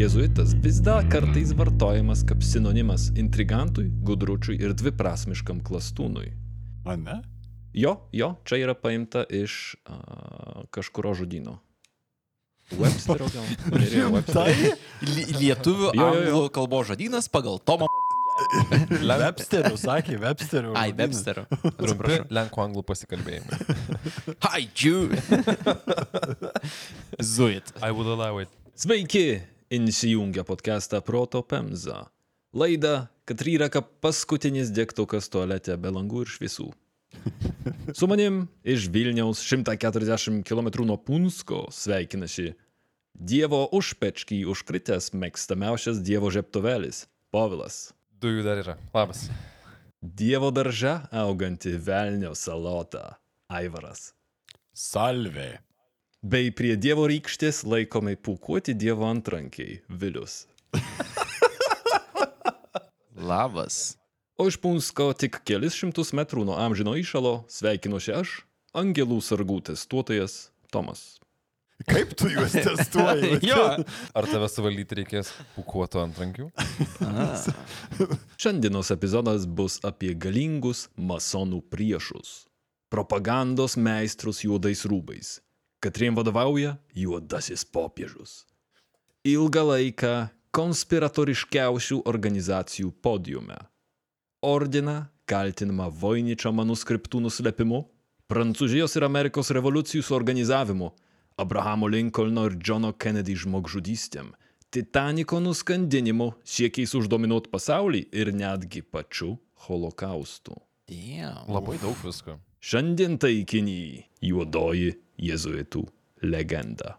jėzuitas vis dar kartais vartojamas kaip sinonimas intrigantui, gudručiui ir dviprasmiškam klastūnui. A ne? Jo, jo, čia yra paimta iš uh, kažkurio žodino. Websterio gal? Websterio. Li- Lietuvių Jo, jo, jo. kalbos žodynas pagal Tomą. Websteriu, sakė, Websteriu. Ai. Websterio. Trumpi Atsiprašau. lenkų anglų pasikalbėjimai. Hi, Jew. Zuit. I would allow it. Sveiki, įsijungia podcastą Proto Pemza. Laida, kad yra kaip paskutinis degtukas tualete be langų ir šviesų. Su manim iš Vilniaus 140 km nuo Punsko sveikinasi Dievo užpečkį užkritęs mėgstamiausias Dievo žeptovelis - Povilas. Dujų dar yra. Labas. Dievo darža auganti Velnio salota - Aivaras. Salvė. Bei prie Dievo rykštės laikomi pūkuoti Dievo antrankiai - Vilius. Labas. O iš Punsko tik kelis šimtus metrų nuo amžino įšalo sveikinuosi aš, Angelų sargų testuotojas Tomas. Kaip tu juos testuoji? Jo. Ar tave suvaldyti reikės pūkuoto antrankių? Šiandienos epizodas bus apie galingus masonų priešus. Propagandos meistrus juodais rūbais, katriem vadovauja juodasis popiežius. Ilgą laiką konspiratoriškiausių organizacijų podiume. Ordiną kaltinama Voiničio manuskriptų nuslėpimu, Prancūzijos ir Amerikos revoliucijų suorganizavimu, Abrahamo Lincolno ir Johno Kennedy žmogžudystėm, Titaniko nuskandinimu, siekiais uždominuoti pasaulį ir netgi pačiu holokaustu. Damn. Labai daug visko. Šiandien taikinį juodoji jėzuitų legenda.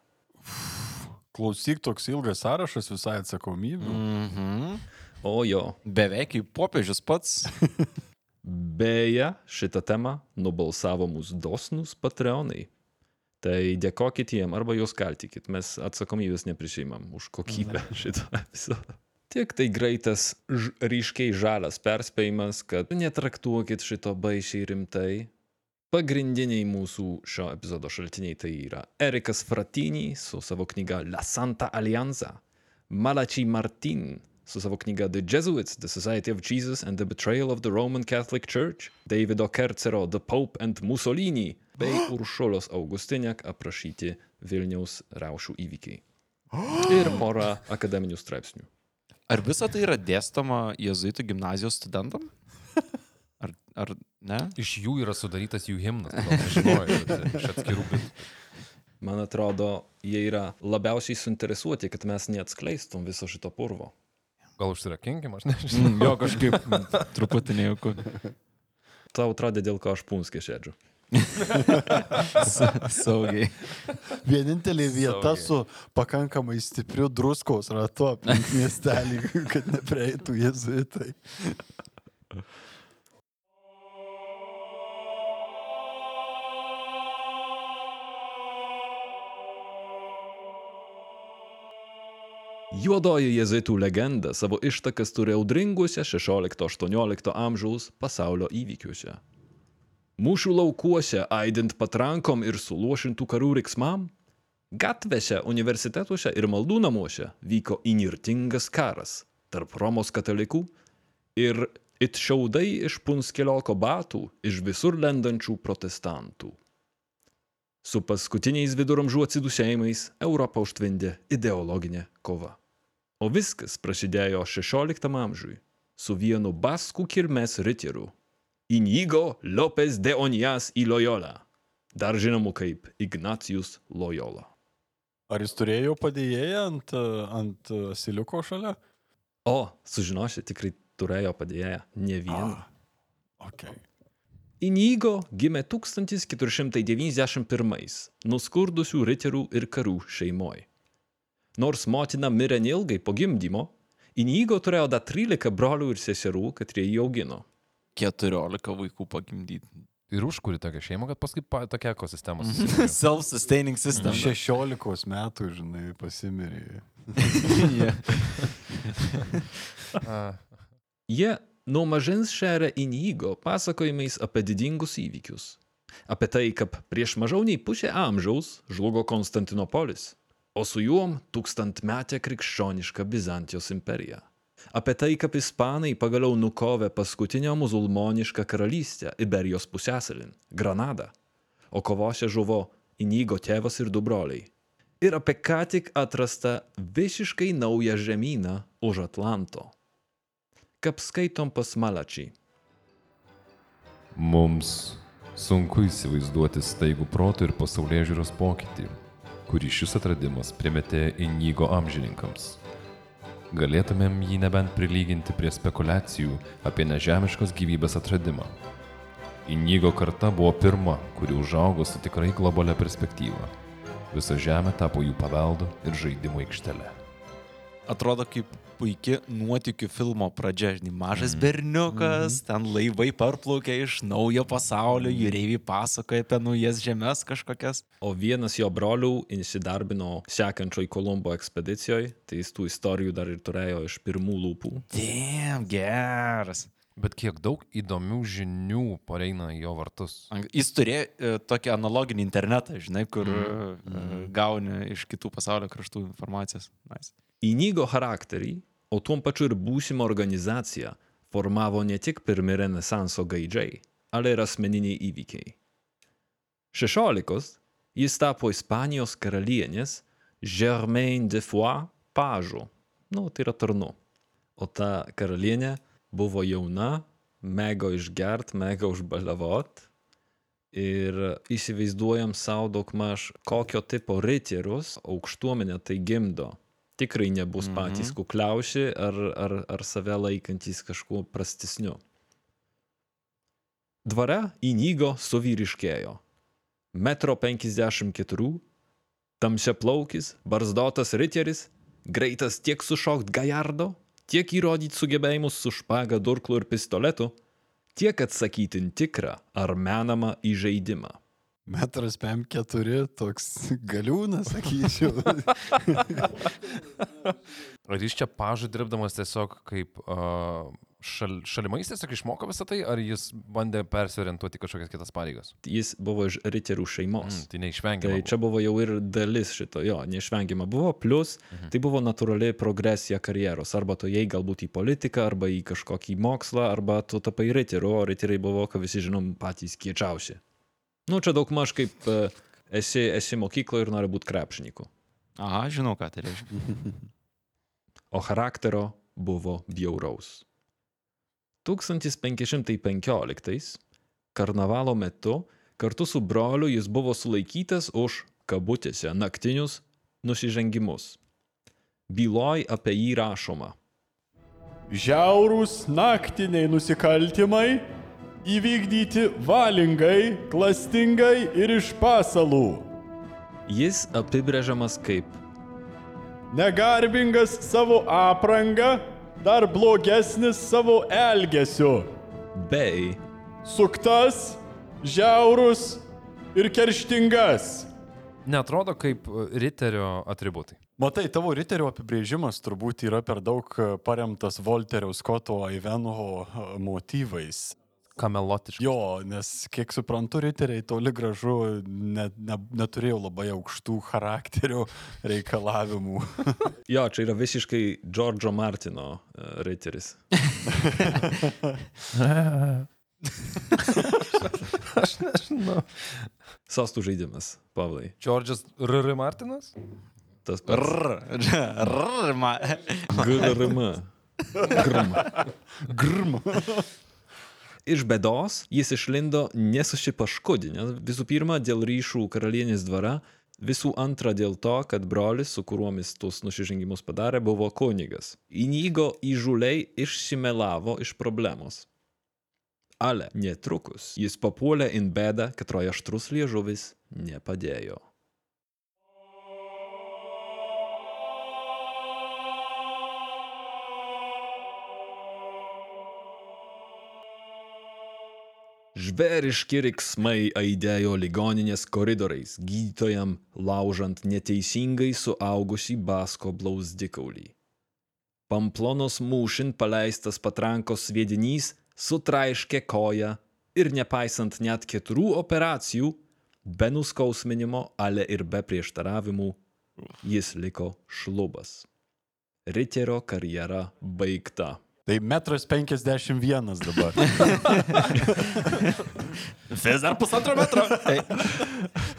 Klausyk, toks ilgas sąrašas visai atsakomybių. Mhm. O jo, Beveik kaip popiežius pats. beje, šitą temą nubalsavo mūsų dosnus patreonai. Tai dėkokit jiem arba juos kaltikit, mes atsakomybės neprisimam už kokybę šito epizodo. Tik tai greitas, ryškiai žalias perspėjimas, kad netraktuokit šito baisiai rimtai. Pagrindiniai mūsų šio epizodo šaltiniai tai yra Erikas Fratini su savo knyga La Santa Alianza, Malachi Martin su savo knyga The Jesuits, The Society of Jesus and the Betrayal of the Roman Catholic Church, Davido Kercero The Pope and Mussolini bei Uršulos Augustiniak aprašyti Vilniaus raušių įvykiai. Ir pora akademinių straipsnių. Ar visa tai yra dėstoma jezuitų gimnazijos studentam? Ar, ar ne? Iš jų yra sudarytas jų himnas. bet Iš atskirų bitų. Man atrodo, jie yra labiausiai suinteresuoti, kad mes neatskleistum viso šito purvo. Gal užsirakinkim, aš nežinau. Mm, jo, kažkaip truputį nejauku. Tau atrodė, dėl ko aš punskė sėdžiu. Sa- Saugiai. Vienintelė vieta Saugiai. su pakankamai stipriu druskos ratu aplink miestelį, kad neprieitų jezuitai. Juodoji jėzuitų legenda savo ištakas turi audringuose 16-18 amžiaus pasaulio įvykiuose. Mūšių laukuose, aidint patrankom ir suluošintų karų riksmam, gatvėse, universitetuose ir maldų namuose vyko įnirtingas karas tarp Romos katalikų ir it šiaudai iš punskelioko batų iš visur lendančių protestantų. Su paskutiniais viduramžių atsidusėjimais Europą užtvindė ideologinė kova. O viskas prasidėjo 16 amžiui su vienu baskų kilmės riteriu - Inigo Lopez de Onijas į Loyola, dar žinomu kaip Ignacijus Loyola. Ar jis turėjo padėjėją ant, ant siliuko šalia? O, sužinosi, tikrai turėjo padėjėją ne vieną. Ah, okay. Inigo gimė 1491 nuskurdusių riterių ir karų šeimoje. Nors motina mirė neilgai po gimdymo, Inigo turėjo dar 13 brolių ir seserų, kad jie jį augino. 14 vaikų pagimdyti. Ir užkuri tokią šeimą, kad paskui pa, tokia ekosistema. Self-sustaining system. 16 metų, žinai, pasimirė. Jie nuo mažens šeria Inigo pasakojimais apie didingus įvykius. Apie tai, kaip prieš mažiau nei pusę amžiaus žlugo Konstantinopolis, o su juom tūkstantmetė krikščioniška Bizantijos imperija. Apie tai, kaip ispanai pagaliau nukovė paskutinę musulmonišką karalystę Iberijos pusėsalin - Granadą, o kovose žuvo Inigo tėvas ir du broliai. Ir apie ką tik atrastą visiškai naują žemyną už Atlanto. Kaip skaitom pas Malačiai. Mums sunku įsivaizduoti staigų proto ir pasaulyje žiūros pokytį, kurį šis atradimas primetė Inigo amžininkams. Galėtumėm jį nebent prilyginti prie spekulacijų apie nežemiškos gyvybės atradimą. Inigo karta buvo pirma, kuri užaugo su tikrai globalia perspektyva. Visa žemė tapo jų paveldu ir žaidimų aikštele. Atrodo kaip puikia nuotikių filmo pradžia. Žinai, mažas berniukas, ten laivai parplaukia iš naujo pasaulio, jūreiviai pasakoja apie naujas žemės kažkokias. O vienas jo brolių įsidarbino sekančioj Kolumbo ekspedicijoje, tai jis tų istorijų dar ir turėjo iš pirmų lūpų. Damn, geras. Bet kiek daug įdomių žinių pareina į jo vartus. Jis turėjo e, tokį analoginį internetą, žinai, kur mm. gauni iš kitų pasaulio kraštų informacijos. Nice. Inigo charakterį, o tuom pačiu ir būsimą organizaciją formavo ne tik pirmi renesanso gaidžiai, ale ir asmeniniai įvykiai. Šešiolikos jis tapo Ispanijos karalienės Germain de Foix pažu, nu tai yra tarnu. O ta karalienė buvo jauna, mėgo išgert, mėgo užbaliavot. Ir įsivaizduojam savo daugmaž, kokio tipo riterius aukštuomenė tai gimdo. Tikrai nebus Mhm. patys kukliausi ar, ar, ar save laikantys kažkuo prastesniu. Dvare įnygo suvyriškėjo. Metro 54, tamsia plaukis, barzdotas riteris, greitas tiek sušokt gajardo, tiek įrodyti sugebėjimus su špaga, durklu ir pistoletu, tiek atsakyti tikrą ar menamą įžeidimą. Metras PM4, toks galiūnas, sakyčiau. Ar jis čia pažu dirbdamas tiesiog kaip uh, šal, šalimais tiesiog išmoko visą tai, ar jis bandė persiorientuoti į kažkokias kitas pareigas? Jis buvo iš riterių šeimos. Mm, tai neišvengiama. Tai čia buvo jau ir dalis šito, jo, neišvengiama buvo, plus Mhm. tai buvo natūrali progresija karjeros, arba tu jai galbūt į politiką, arba į kažkokį mokslą, arba tu tapai riteriu, o riteriai buvo, ką visi žinom, patys kiečiausi. Nu, čia daug maž kaip e, esi, esi mokykloje ir nori būti krepšininku. Aha, žinau, ką tai reiškia. O charakterio buvo bjauraus. 1515 karnavalo metu kartu su broliu jis buvo sulaikytas už kabutėse naktinius nusižengimus. Byloj apie jį rašoma. Žiaurūs naktiniai nusikaltimai įvykdyti valingai, klastingai ir iš pasalų. Jis apibrėžiamas kaip Negarbingas savo apranga, dar blogesnis savo elgesiu. bei Suktas, žiaurus ir kerštingas. Netrodo kaip riterio atributai. Matai, tavo riterio apibrėžimas turbūt yra per daug paremtas Volterio Skoto Ivanho e, motyvais. Kamelotiškai. Jo, nes kiek suprantu, riteriai toli gražu ne, ne, neturėjo labai aukštų charakterio reikalavimų. jo, čia yra visiškai Džordžo Martino e, riteris. Sostų žaidimas, Pavlai. Džordžas R.R. Martinas? Tas pats. Rr, rr, ma. GRM. Grm. Grm. Iš bėdos jis išlindo nesusipaškudinęs visų pirma dėl ryšių karalienės dvara, visų antra dėl to, kad brolis, su kuriuomis tuos nusižengimus padarė, buvo kunigas. Inigo įžuliai išsimelavo iš problemos. Ale netrukus jis papuolė in bėdą, katroje aštrus liežuvis nepadėjo. Žvėriški riksmai aidėjo ligoninės koridoriais, gydytojam laužant neteisingai suaugusi basko blausdikaulį. Pamplonos mūšin paleistas patrankos sviedinys sutraiškė koją ir nepaisant net keturių operacijų, be nuskausminimo, ale ir be prieštaravimų, jis liko šlubas. Riterio karjera baigta. Tai metras 51 dabar. Vis dar pusantro metro.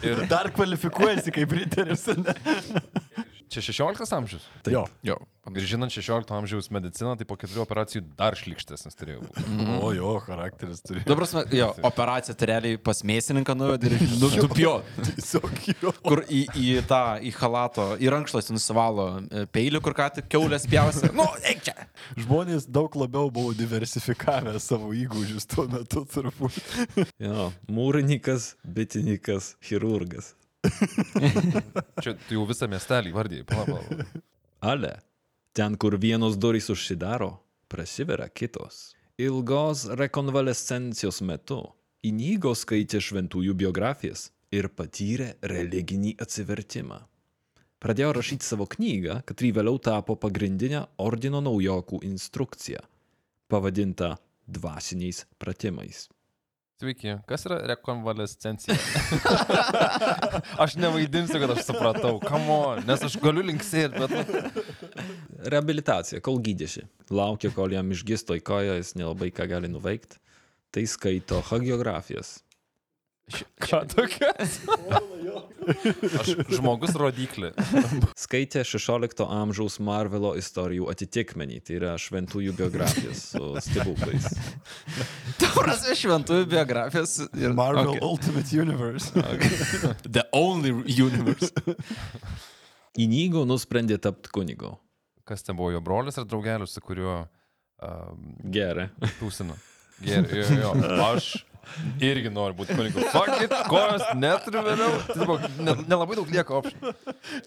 Ir dar kvalifikuojasi kaip riteris. Čia 16 amžius. Jo. Jo. Ir žinant 16 amžiaus mediciną, tai po keturių operacijų dar šlikštesnis turėjo būti. O jo, charakteris turi. Dabar, jo, operacija tai realiai pas mėsininką nuvedė ir nu, nupjo. Tiesiog jo. Kur į, į tą, į halato, į rankšluostį nusivalo e, peilių, kur ką tik keulės pjausi. Nu, eik čia. Žmonės daug labiau buvo diversifikavę savo įgūdžius tuo metu turbūt. Jo, mūrininkas, bitininkas, chirurgas. Čia tu jau visą miestelį vardėjai. Pala, pala. Ale, ten, kur vienos durys užsidaro, prasiveria kitos. Ilgos rekonvalescencijos metu Inigo skaitė šventųjų biografijas ir patyrė religinį atsivertimą. Pradėjo rašyti savo knygą, kuri vėliau tapo pagrindinę ordino naujokų instrukciją, pavadintą dvasiniais pratimais. Sveiki, kas yra rekonvalescencija? aš nevaidinsiu, kad aš supratau, kamo, nes aš galiu linksėti, bet... nu, Reabilitacija, kol gydėsi. Laukia, kol jam išgisto į koją, jis nelabai ką gali nuveikti. Tai skaito hagiografijas. Ką tokia? aš žmogus rodiklį. Skaitė 16 amžiaus Marvelo istorijų atitikmenį, tai yra šventųjų biografijas su stebuklais. Prasme šventųjų biografijos ir Marvel Okay. Ultimate Universe. The only universe. Inigo nusprendė tapti kunigu. Kas ten buvo jo brolis ar draugelis, su kuriuo um, Gerai. tūsino? Gerai, jo, jo. Aš irgi noriu būti kunigu. Fuck it, kojos neturiu vėliau. Tai buvo, ne, nelabai daug lieka opcijų.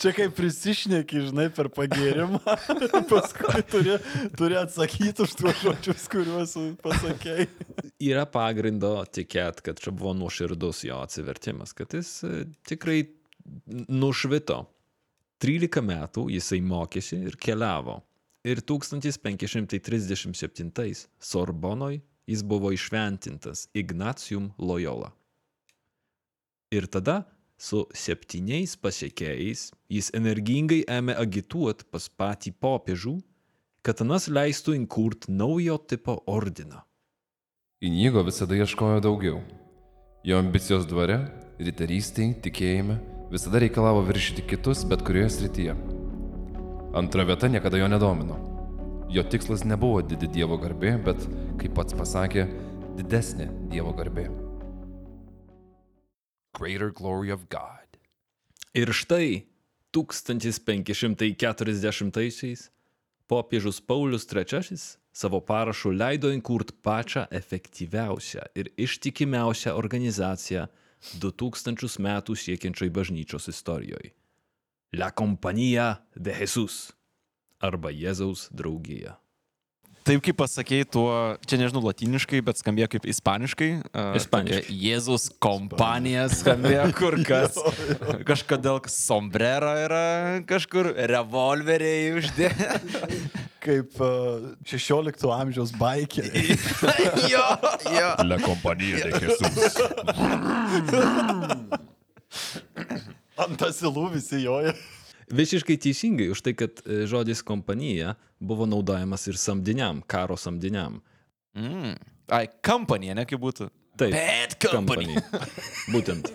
Čia kaip prisišneki, žinai, per pagėrimą. Paskui turi, turi atsakyti už tuos žodžius, kuriuos pasakėjai. Yra pagrindo tikėt, kad čia buvo nuoširdus jo atsivertimas, kad jis e, tikrai nušvito. 13 metų jisai mokėsi ir keliavo. Ir 1537 Sorbonoj jis buvo išventintas Ignacium Loyola. Ir tada su septyniais pasiekėjais jis energingai ėmė agituoti pas patį popiežių, kad anas leistų įkurti naujo tipo ordiną. Inigo visada ieškojo daugiau. Jo ambicijos dvare, riterystėje, tikėjime visada reikalavo viršyti kitus bet kurioje srityje. Antra vieta niekada jo nedomino. Jo tikslas nebuvo didi Dievo garbė, bet, kaip pats pasakė, didesnė Dievo garbė. Greater glory of God. Ir štai 1540-aisiais popiežius Paulius III savo parašu leido įkurti pačią efektyviausią ir ištikimiausią organizaciją 2000 metų siekiančioj bažnyčios istorijoje - La Compañía de Jesús arba Jėzaus draugija. Taip kaip pasakėjai, tuo, čia nežinau latiniškai, bet skambėjo kaip ispaniškai. a, Ispaniškai. Jėzus kompanija skambėjo kur kas. Kažkodėl sombrero yra, kažkur revolveriai uždė. Kaip uh, 16 amžiaus baikeriai. jo, jo. La compañía de Jesús. Ant asilų visi joja. Visiškai teisingai už tai, kad e, žodis kompanija buvo naudojamas ir samdiniam, karo samdiniam. Mm. Ai, kompanija, ne kaip būtų. Taip. Bad company. Būtent.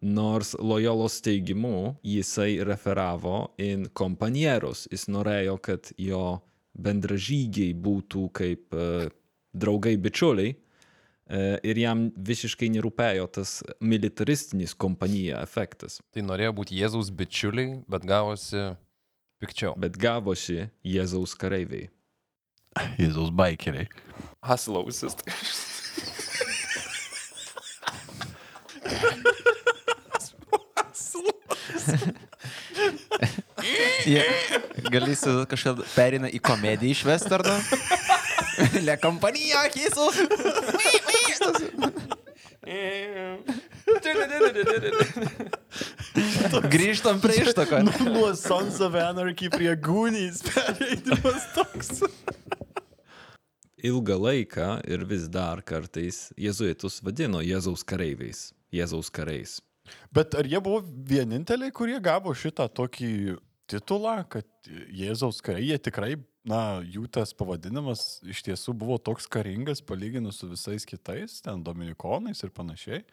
Nors Lojolos teigimu jisai referavo in kompanierus, jis norėjo, kad jo bendražygiai būtų kaip uh, draugai bičiuliai ir jam visiškai nerūpėjo tas militaristinis kompanija efektas. Tai norėjo būti Jėzaus bičiuliai, bet gavosi pikčiau. Bet gavosi Jėzaus kareiviai. Jėzaus baikeriai. Aslausis. Jie galėsi kažkada perina į komediją iš Westerno. Le kompanija, Jėzus. Grįžtam prie ištako. Nuo Sons of Anarchy prie Goonies perėjimas toks. ilgą laiką ir vis dar kartais jėzuitus vadino Jėzaus kareiviais, Jėzaus kariais. Bet ar jie buvo vieninteliai, kurie gavo šitą tokį titulą, kad Jėzaus kariai, jie tikrai, na, jų tas pavadinimas iš tiesų buvo toks karingas palyginus su visais kitais, ten dominikonais ir panašiai.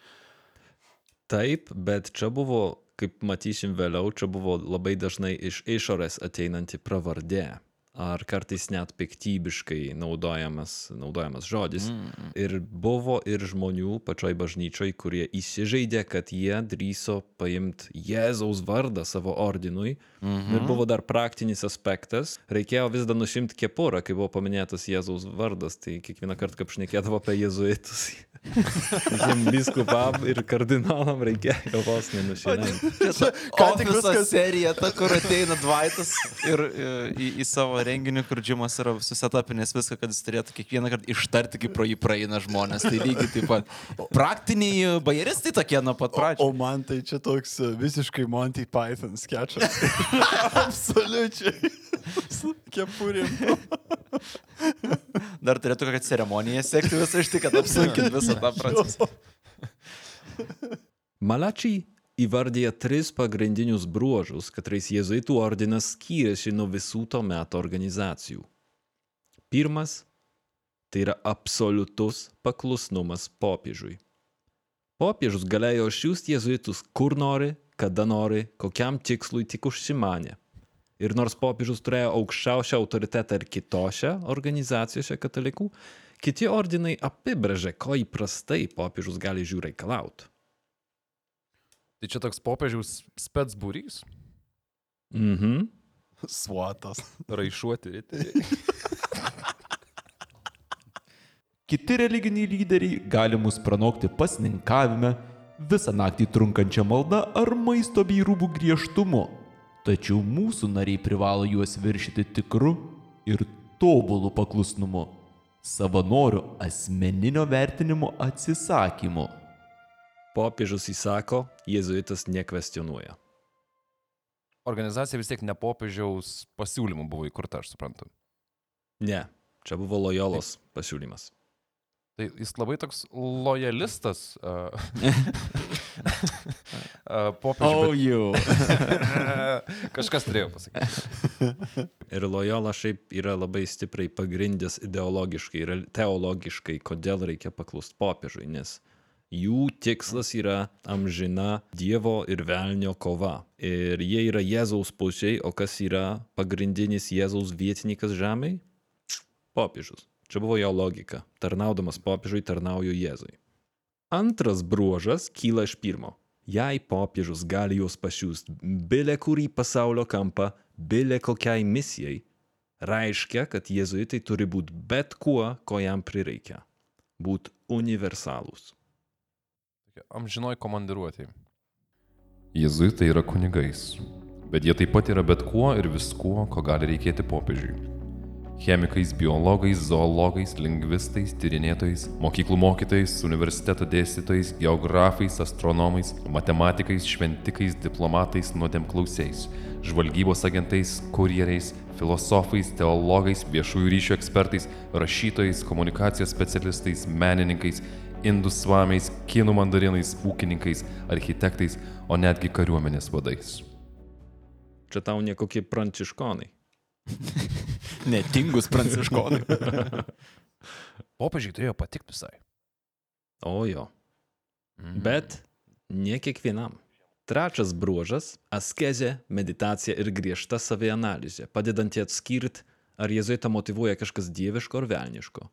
Taip, bet čia buvo, kaip matysim vėliau, čia buvo labai dažnai iš išorės ateinanti pravardė. Ar kartais net piktybiškai naudojamas, naudojamas žodis. Mm. Ir buvo ir žmonių pačioj bažnyčioj, kurie įsižeidė, kad jie drįso paimti Jėzaus vardą savo ordinui. Mm -hmm. Ir buvo dar praktinis aspektas. Reikėjo vis dar nušimti kepurą, kai buvo paminėtas Jėzaus vardas. Tai kiekvieną kartą, kaip šnekėdavo apie jėzuitus, Visiems biskupam ir kardinolam reikėjo vos nenušinti. Ką tik visą seriją, ta, kur ateina Dvaitas ir e, į, į savo renginį, kur džimas yra susetapinės viską, kad jis turėtų kiekvieną kartą ištarti, kaip pro jį praeina žmonės. Tai lygiai taip pat. Praktiniai bajeristai tokie nuo pat O, pradžių. o man tai čia toks e, visiškai Monty Python sketchas. Absoliučiai. Su kepurėm. Dar turėtų kokią ceremoniją sekti visą iš tai, kad apsunkinti visą tą procesą. Malačiai įvardyja tris pagrindinius bruožus, katrais jėzuitų ordinas skyrėsi nuo visų to meto organizacijų. Pirmas - tai yra absoliutus paklusnumas popiežui. Popiežius galėjo išsiųsti jėzuitus kur nori, kada nori, kokiam tikslui tik užsimanė. Ir nors popiežius turėjo aukščiausią autoritetą ir kitose organizacijose katalikų, kiti ordinai apibrėžė, ko įprastai popiežius gali jų reikalauti. Tai čia toks popiežiaus spetsbūrys, Mhm. Svatas. raišuoti riteriai. Kiti religiniai lyderiai gali mus pranokti pasninkavime, visą naktį trunkančią maldą ar maisto bei rūbų griežtumu. Tačiau mūsų nariai privalo juos viršyti tikru ir tobulu paklusnumu, savanorių asmeninio vertinimo atsisakymu. Popiežius įsako, jėzuitas nekvestionuoja. Organizacija vis tiek ne popiežiaus pasiūlymų buvo įkurta, aš suprantu. Ne, čia buvo lojolos pasiūlymas. Tai jis labai toks lojalistas. Uh, uh, popiežiui. you. bet- Kažkas turėjo pasakyti. Ir lojola šiaip yra labai stipriai pagrindęs ideologiškai ir teologiškai, kodėl reikia paklust popiežui, nes jų tikslas yra amžina Dievo ir velnio kova. Ir jie yra Jėzaus pusėje, o kas yra pagrindinis Jėzaus vietininkas žemėje? Popiežius. Čia buvo jo logika. Tarnaudamas popiežiui tarnauju Jėzui. Antras bruožas kyla iš pirmo. Jei popiežius gali juos pasiūsti bile kurį pasaulio kampą, bile kokiai misijai, reiškia, kad jėzuitai turi būti bet kuo, ko jam prireikia. Būti universalūs. Amžinoj komandiruotėjai. Jėzuitai yra kunigais, bet jie taip pat yra bet kuo ir viskuo, ko gali reikėti popiežiui. Chemikais, biologais, zoologais, lingvistais, tyrinėtojais, mokyklų mokytojais, universiteto dėstytojais, geografais, astronomais, matematikais, šventikais, diplomatais, nuodėmklausiais, žvalgybos agentais, kurjeriais, filosofais, teologais, viešųjų ryšių ekspertais, rašytojais, komunikacijos specialistais, menininkais, indų svamiais, kinų mandarinais, ūkininkais, architektais, o netgi kariuomenės vadais. Čia tau ne kokie pranciškonai. Netingus pranciškonai. Popiežiai turėjo patikti visai. O jo. Bet ne kiekvienam. Trečias bruožas - askezė, meditacija ir griežta savianalizė, padedanti atskirti, ar jėzuitą motivuoja kažkas dieviško ar velniško.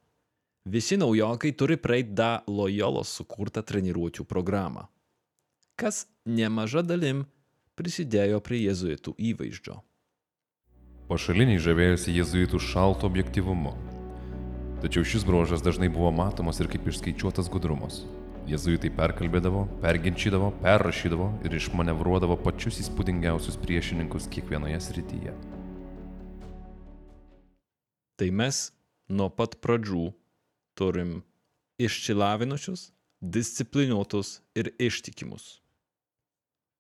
Visi naujokai turi praeiti da lojolos sukurtą treniruočių programą, kas nemaža dalim prisidėjo prie jėzuitų įvaizdžio. Pašaliniai žavėjosi jėzuitų šalto objektivumu. Tačiau šis bruožas dažnai buvo matomas ir kaip išskaičiuotas gudrumas. Jėzuitai perkalbėdavo, perginčydavo, perrašydavo ir išmanevruodavo pačius įspūdingiausius priešininkus kiekvienoje srityje. Tai mes nuo pat pradžių turim išsilavinusius, disciplinuotus ir ištikimus.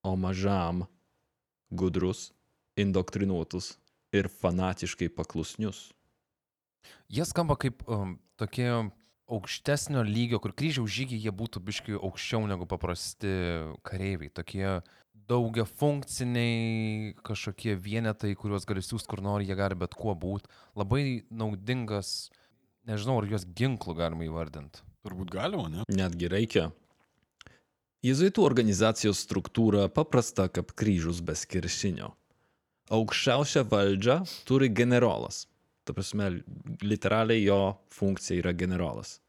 O mažam gudrus, indoktrinuotus ir fanatiškai paklusnius. Jie skamba kaip um, tokie aukštesnio lygio, kur kryžiaus žygiai jie būtų biški aukščiau negu paprasti kareiviai. Tokie daugia funkciniai kažkokie vienetai, kuriuos gali siūsti kur nori, jie gali bet kuo būti. Labai naudingas, nežinau, ar juos ginklų galima įvardinti. Turbūt galima, ne? Netgi reikia. Jėzuitų organizacijos struktūra paprasta kaip kryžius be skiršinio. Aukščiausią valdžią turi generolas. Ta prasme, literaliai jo funkcija yra generolas.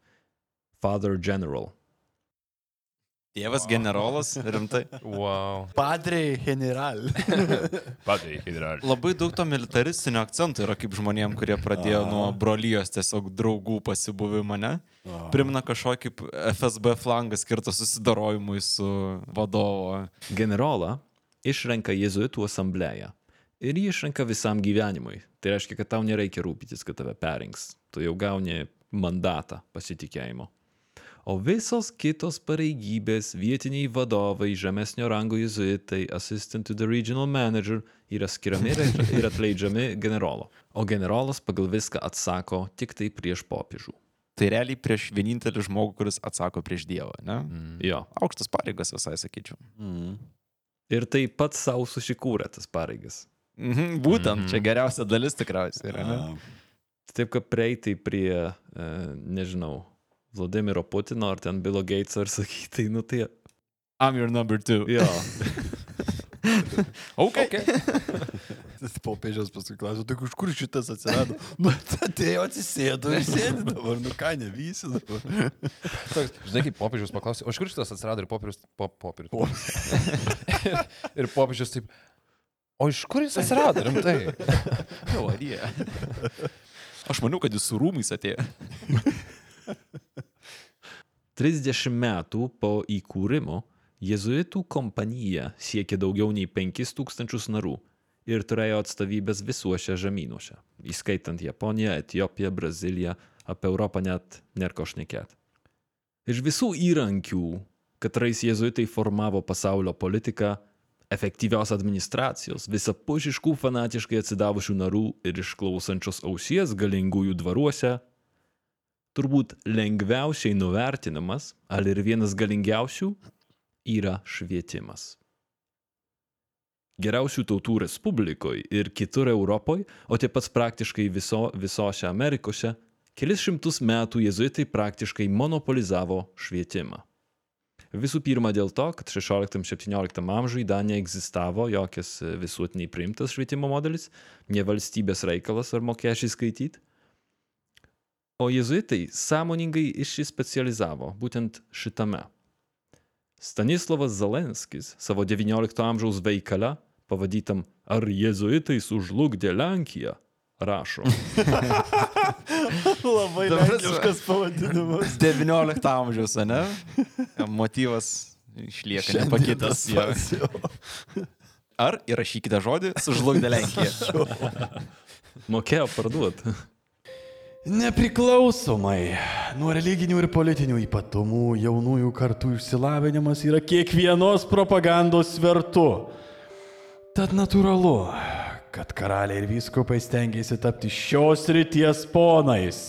Father General. Tėvas generolas, rimtai. Wow. Padre general. Padai, general. Labai daug to militaristinio akcento yra kaip žmonėm, kurie pradėjo nuo brolyjos tiesiog draugų pasibuvimą, ne? Primena kažkokį kaip FSB flangą skirtą susidarojimui su vadovo. Generolą išrenka jėzuitų asamblėja. Ir jį išrenka visam gyvenimui. Tai reiškia, kad tau nereikia rūpytis, kad tave perinks. Tu jau gauni mandatą pasitikėjimo. O visos kitos pareigybės, vietiniai vadovai, žemesnio rango jėzuitai, assistant to the regional manager yra skiriami ir, ir atleidžiami generolo. O generolas pagal viską atsako tik tai prieš popiežių. Tai realiai prieš vienintelį žmogų, kuris atsako prieš Dievą, ne? Mm. Jo. Aukštas pareigas visai sakyčiau. Mm. Ir tai pats savo susikūrė tas pareigas. Mhm, būtent, mm -hmm. čia geriausia dalis tikriausiai yra. Ne? Taip kaip prieiti prie, e, nežinau, Vladimiro Putino ar ten Bilo Gateso ir sakyti, tai nu tai... I'm your number two. Jo. Ok. okay. Tas popiežiaus paskui klausė, tai iš kur šitas atsirado? Nu, atėjo, atsisėdo ir sėdi dabar, nu ką, nevysi dabar. Toks, žinai, kaip popiežius paklausė, o iš kur šitas atsirado ir popiežius, po, popiežius. ir, ir popiežius taip, o iš kur jis atsirado, rimtai? Jie. Aš maniau, kad jis su rūmais atėjo. 30 metų po įkūrimo jėzuitų kompanija siekė daugiau nei 5000 narių ir turėjo atstovybės visuose žemynuose, įskaitant Japoniją, Etiopiją, Braziliją, apie Europą net nerko šnekėt. Iš visų įrankių, katrais jėzuitai formavo pasaulio politiką, efektyvios administracijos, visapusiškų fanatiškai atsidavusių narų ir išklausančios ausies galingųjų dvaruose, turbūt lengviausiai nuvertinamas, al ir vienas galingiausių, yra švietimas. Geriausių tautų Respublikoje ir kitur Europoje, o taip pat praktiškai viso, visose Amerikose, kelis šimtus metų jėzuitai praktiškai monopolizavo švietimą. Visų pirma dėl to, kad 16-17 amžiui dar neegzistavo jokias visuotiniai priimtas švietimo modelis, ne valstybės reikalas ar mokesčiai skaityti. O jėzuitai sąmoningai išsispecializavo būtent šitame. Stanislavas Zalenskis savo XIX amžiaus veikale, pavadintam Ar jėzuitai sužlugdė Lenkiją, rašo. Labai lenkiškas pavadinimas. 19 amžiaus, ne? Motyvas išlieka nepakitęs. Ar įrašykite žodį, sužlugdė Lenkija. Mokėjo parduoti. Nepriklausomai nuo religinių ir politinių ypatumų, jaunųjų kartų išsilavinimas yra kiekvienos propagandos svertu. Tad natūralu, kad karaliai ir vyskupai stengiasi tapti šios ryties ponais.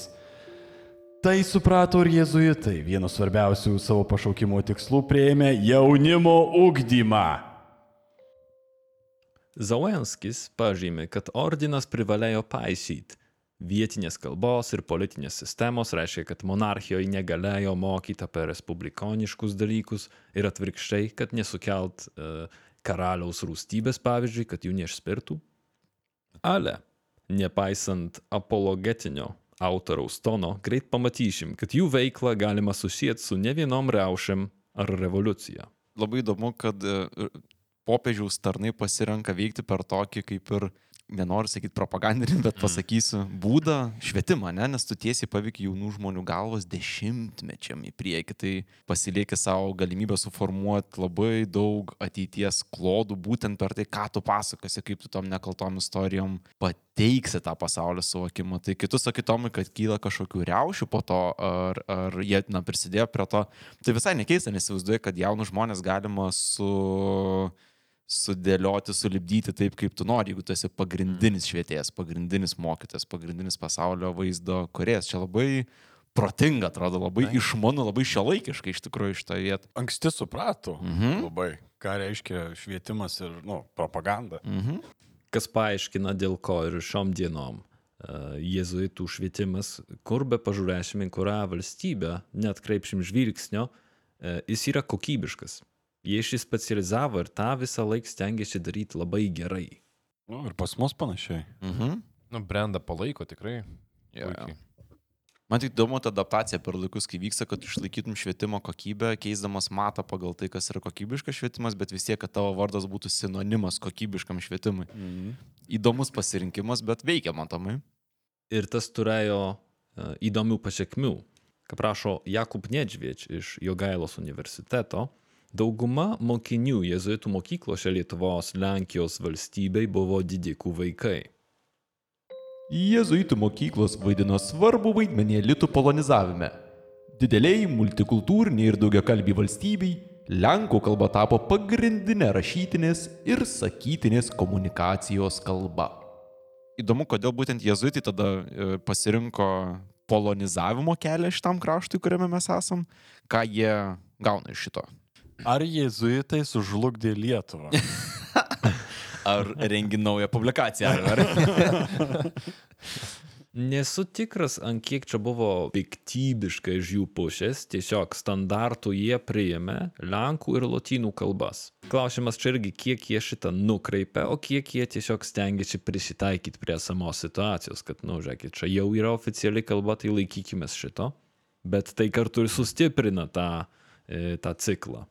Tai suprato ir jėzuitai, vienas svarbiausių savo pašaukimo tikslų prieėmė jaunimo ugdymą. Zauenskis pažymė, kad ordinas privalėjo paisyti vietinės kalbos ir politinės sistemos, reiškia, kad monarchijoje negalėjo mokyti apie respublikoniškus dalykus ir atvirkščiai, kad nesukelt uh, karaliaus rūstybės, pavyzdžiui, kad jų neišspirtų. Ale, nepaisant apologetinio autoriaus tono, greit pamatysim, kad jų veiklą galima susijęti su ne vienom reušiam ar revoliucija. Labai įdomu, kad e, popiežiaus tarnai pasirenka veikti per tokį kaip ir nenoriu sakyti propagandinį, bet pasakysiu būdą, švietimą, ne? nes tu tiesiai paveikia jaunų žmonių galvos dešimtmečiam į priekį, tai pasilieki savo galimybę suformuoti labai daug ateities klodų būtent per tai, ką tu pasakosi, kaip tu tom nekaltom istorijom pateiksi tą pasaulio suvokimą. Tai kitus sakytomai, kad kyla kažkokių reušių po to, ar, ar jie na, prisidėjo prie to, tai visai nekeista, nes įsivaizduoju, kad jaunus žmonės galima su sudėlioti, sulibdyti taip, kaip tu nori, jeigu tu esi pagrindinis švietėjas, pagrindinis mokytas, pagrindinis pasaulio vaizdo kuriejas. Čia labai protinga, atrodo, labai išmanu, labai šiolaikiškai iš tikrųjų iš tą vietą. Anksti suprato Mhm. labai, ką reiškia švietimas ir nu, propaganda. Mhm. Kas paaiškina, dėl ko ir šiom dienom e, jėzuitų švietimas, kur be pažiūrėsim, į kurią valstybę, net kreipšim žvilgsnio, e, jis yra kokybiškas. Jie šį specializavo ir tą visą laiką stengiasi daryti labai gerai. Nu, ir pas mus panašiai. Mhm. Nu, brenda palaiko tikrai. Jo. puikiai. Man tik įdomu ta adaptacija per laikus, kai vyksta, kad išlaikytum švietimo kokybę, keisdamas matą pagal tai, kas yra kokybiškas švietimas, bet vis tiek, kad tavo vardas būtų sinonimas kokybiškam švietimui. Mhm. Įdomus pasirinkimas, bet veikia matomai. Ir tas turėjo e, įdomių pasiekmių. Kaip rašo Jakub Nedžvieč iš Jogailos universiteto, dauguma mokinių jėzuitų mokyklose Lietuvos Lenkijos valstybei buvo didikų vaikai. Jėzuitų mokyklos vaidino svarbu vaidmenį elitų polonizavime. Dideliai multikultūriniai ir daugiakalbiai valstybei Lenkų kalba tapo pagrindinė rašytinės ir sakytinės komunikacijos kalba. Įdomu, kodėl būtent jezuitai tada e, pasirinko polonizavimo kelią šitam kraštui, kuriame mes esam, ką jie gauna iš šito. Ar jėzuitai sužlugdė Lietuvą? Ar rengi naują publikaciją? Ar? Nesu tikras, ant kiek čia buvo piktybiška iš jų pusės, tiesiog standartų jie priėmė lenkų ir lotynų kalbas. Klausimas čia irgi, kiek jie šitą nukreipia, o kiek jie tiesiog stengiasi prisitaikyti prie samos situacijos, kad, na, nu, žiūrėkit, čia jau yra oficiali kalba, tai laikykime šito, bet tai kartu ir sustiprina tą, e, tą ciklą.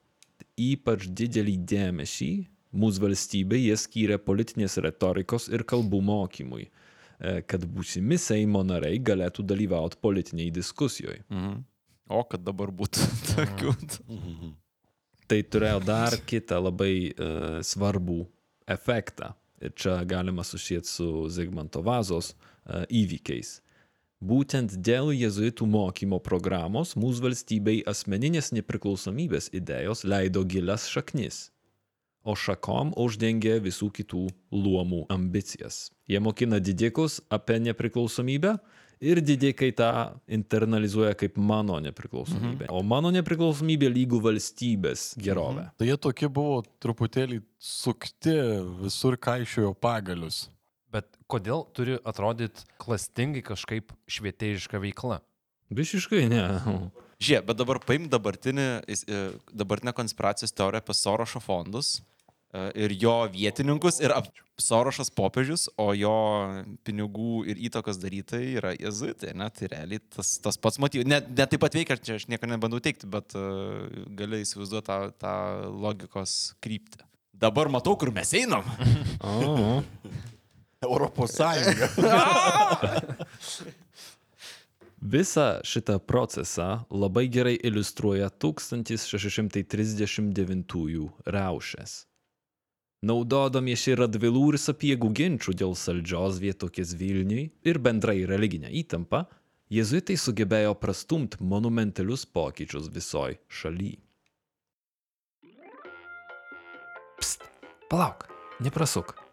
Ypač didelį dėmesį mūsų valstybė jie skyrė politinės retorikos ir kalbų mokymui e, kad būsimi Seimo nariai galėtų dalyvauti politiniai diskusijoje. Mhm. O kad dabar būtų tokių. Tai turėjo dar kitą labai uh, svarbų efektą. Ir čia galima susijęti su Zigmanto Vazos uh, įvykiais. Būtent dėl jėzuitų mokymo programos mūsų valstybei asmeninės nepriklausomybės idėjos leido gilias šaknis, o šakom uždengė visų kitų luomų ambicijas. Jie mokina didikus apie nepriklausomybę ir didikai tą internalizuoja kaip mano nepriklausomybę. O mano nepriklausomybė lygų valstybės gerovė. Tai jie tokie buvo truputėlį sukti, visur kaišiojo pagalius. Kodėl turi atrodyti klastingai kažkaip švietėjiška veikla? Visiškai ne. Žiūrėk, bet dabar paim e, dabartinę konspiracijos teoriją apie Sorošo fondus e, ir jo vietininkus ir ap- Sorošas popiežius, o jo pinigų ir įtakos darytojai yra jezuitai, ne? Tai realiai tas, tas pats motyvas. Ne, ne taip pat veikia, čia aš nieko nebandau teikti, bet uh, gali įsivaizduoti tą, tą logikos kryptį. Dabar matau, kur mes einam. Europos Sąjunga. Visą šitą procesą labai gerai iliustruoja 1639 riaušės. Naudodamiesi radvilų ir sapiegų ginčių dėl saldžios vietokės Vilniui ir bendrai religinę įtampą, jezuitai sugebėjo prastumti monumentalius pokyčius visoj šaly. Pst, palauk, neprasuk.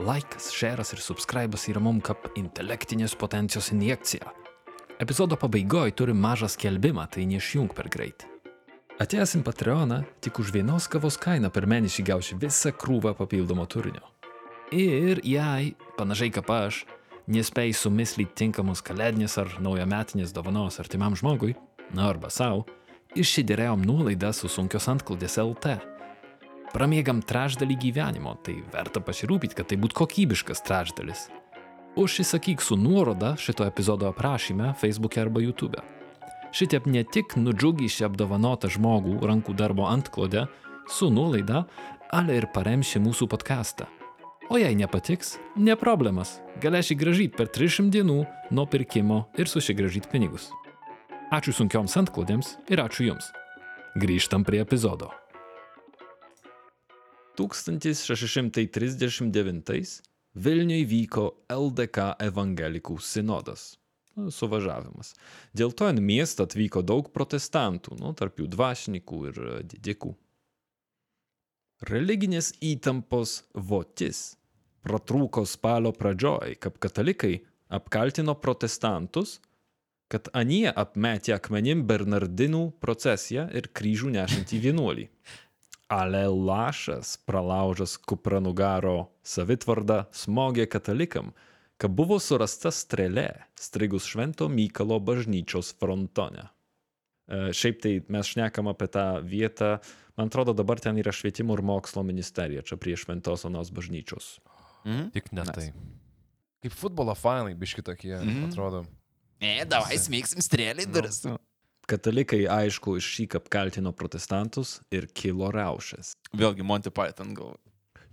Laikas, šeras ir subscribas yra mum kaip intelektinės potencijos injekcija. Epizodo pabaigoje turi mažą skelbimą, tai neišjung per greit. Atėjęs į Patreoną, tik už vienos kavos kainą per mėnesį gausi visą krūvą papildomo turinio. Ir jei, panašiai kaip aš, nespėjai sumislyti tinkamos kalėdinės ar naujametinės dovanos artimam žmogui, na arba savo, išsiderėjom nuolaidą su sunkios antklodės LT. Pramiegam trečdalį gyvenimo, tai verta pasirūpyti, kad tai būtų kokybiškas trečdalis. Užsisakyk su nuoroda šito epizodo aprašyme Facebook'e arba YouTube'e. Šitaip ne tik nudžiugysi apdovanotą žmogų rankų darbo antklodę su nuolaida, ale ir paremsi mūsų podcastą. O jei nepatiks, ne problemas, galėsi gražyti per 300 dienų nuo pirkimo ir susigražyti pinigus. Ačiū sunkioms antklodėms ir ačiū Jums. Grįžtam prie epizodo. 1639 Vilniui vyko LDK evangelikų sinodas. Nu, Suvažiavimas. Dėl to į miestą atvyko daug protestantų, nu, tarp jų dvasininkų ir e, didikų. Religinės įtampos votis pratrūko spalio pradžioj, kad katalikai apkaltino protestantus, kad anie apmetė akmenim Bernardinų procesiją ir kryžių nešantį vienuolį. Ale lašas, pralaužęs kupranugaro savitvardą, smogė katalikam, kad buvo surasta strėlė, strigus Švento Mykalo bažnyčios frontone. E, Šiaip tai mes šnekam apie tą vietą, man atrodo dabar ten yra švietimo ir mokslo ministerija, čia prie Šventos Onos bažnyčios. Mhm. Tik ne tai. Kaip futbolo fanai, biški tokie, mm Mhm. -hmm. atrodo. Ne, davai smėgsim strėlį duris. No. Katalikai aišku iš šį apkaltino protestantus ir kilo reušės. Vėlgi Monty Python gal.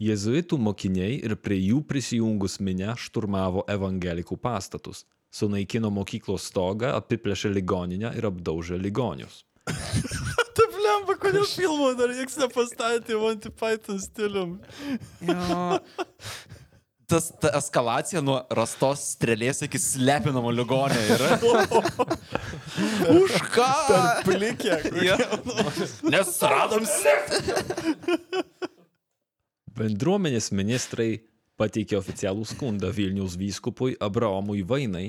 Jėzuitų mokiniai ir prie jų prisijungus minę šturmavo evangelikų pastatus, sunaikino mokyklos stogą, apiplėšė ligoninę ir apdaužė ligonius. Taip lemba, kodėl filmo dar niekas nepastatė Monty Python stilium. Tas ta eskalacija nuo rastos strėlės iki slepinamo ligonio yra. Už ką? Plikė. Ja. Nes radom Bendruomenės ministrai pateikė oficialų skundą Vilniaus vyskupui Abraomui Vainai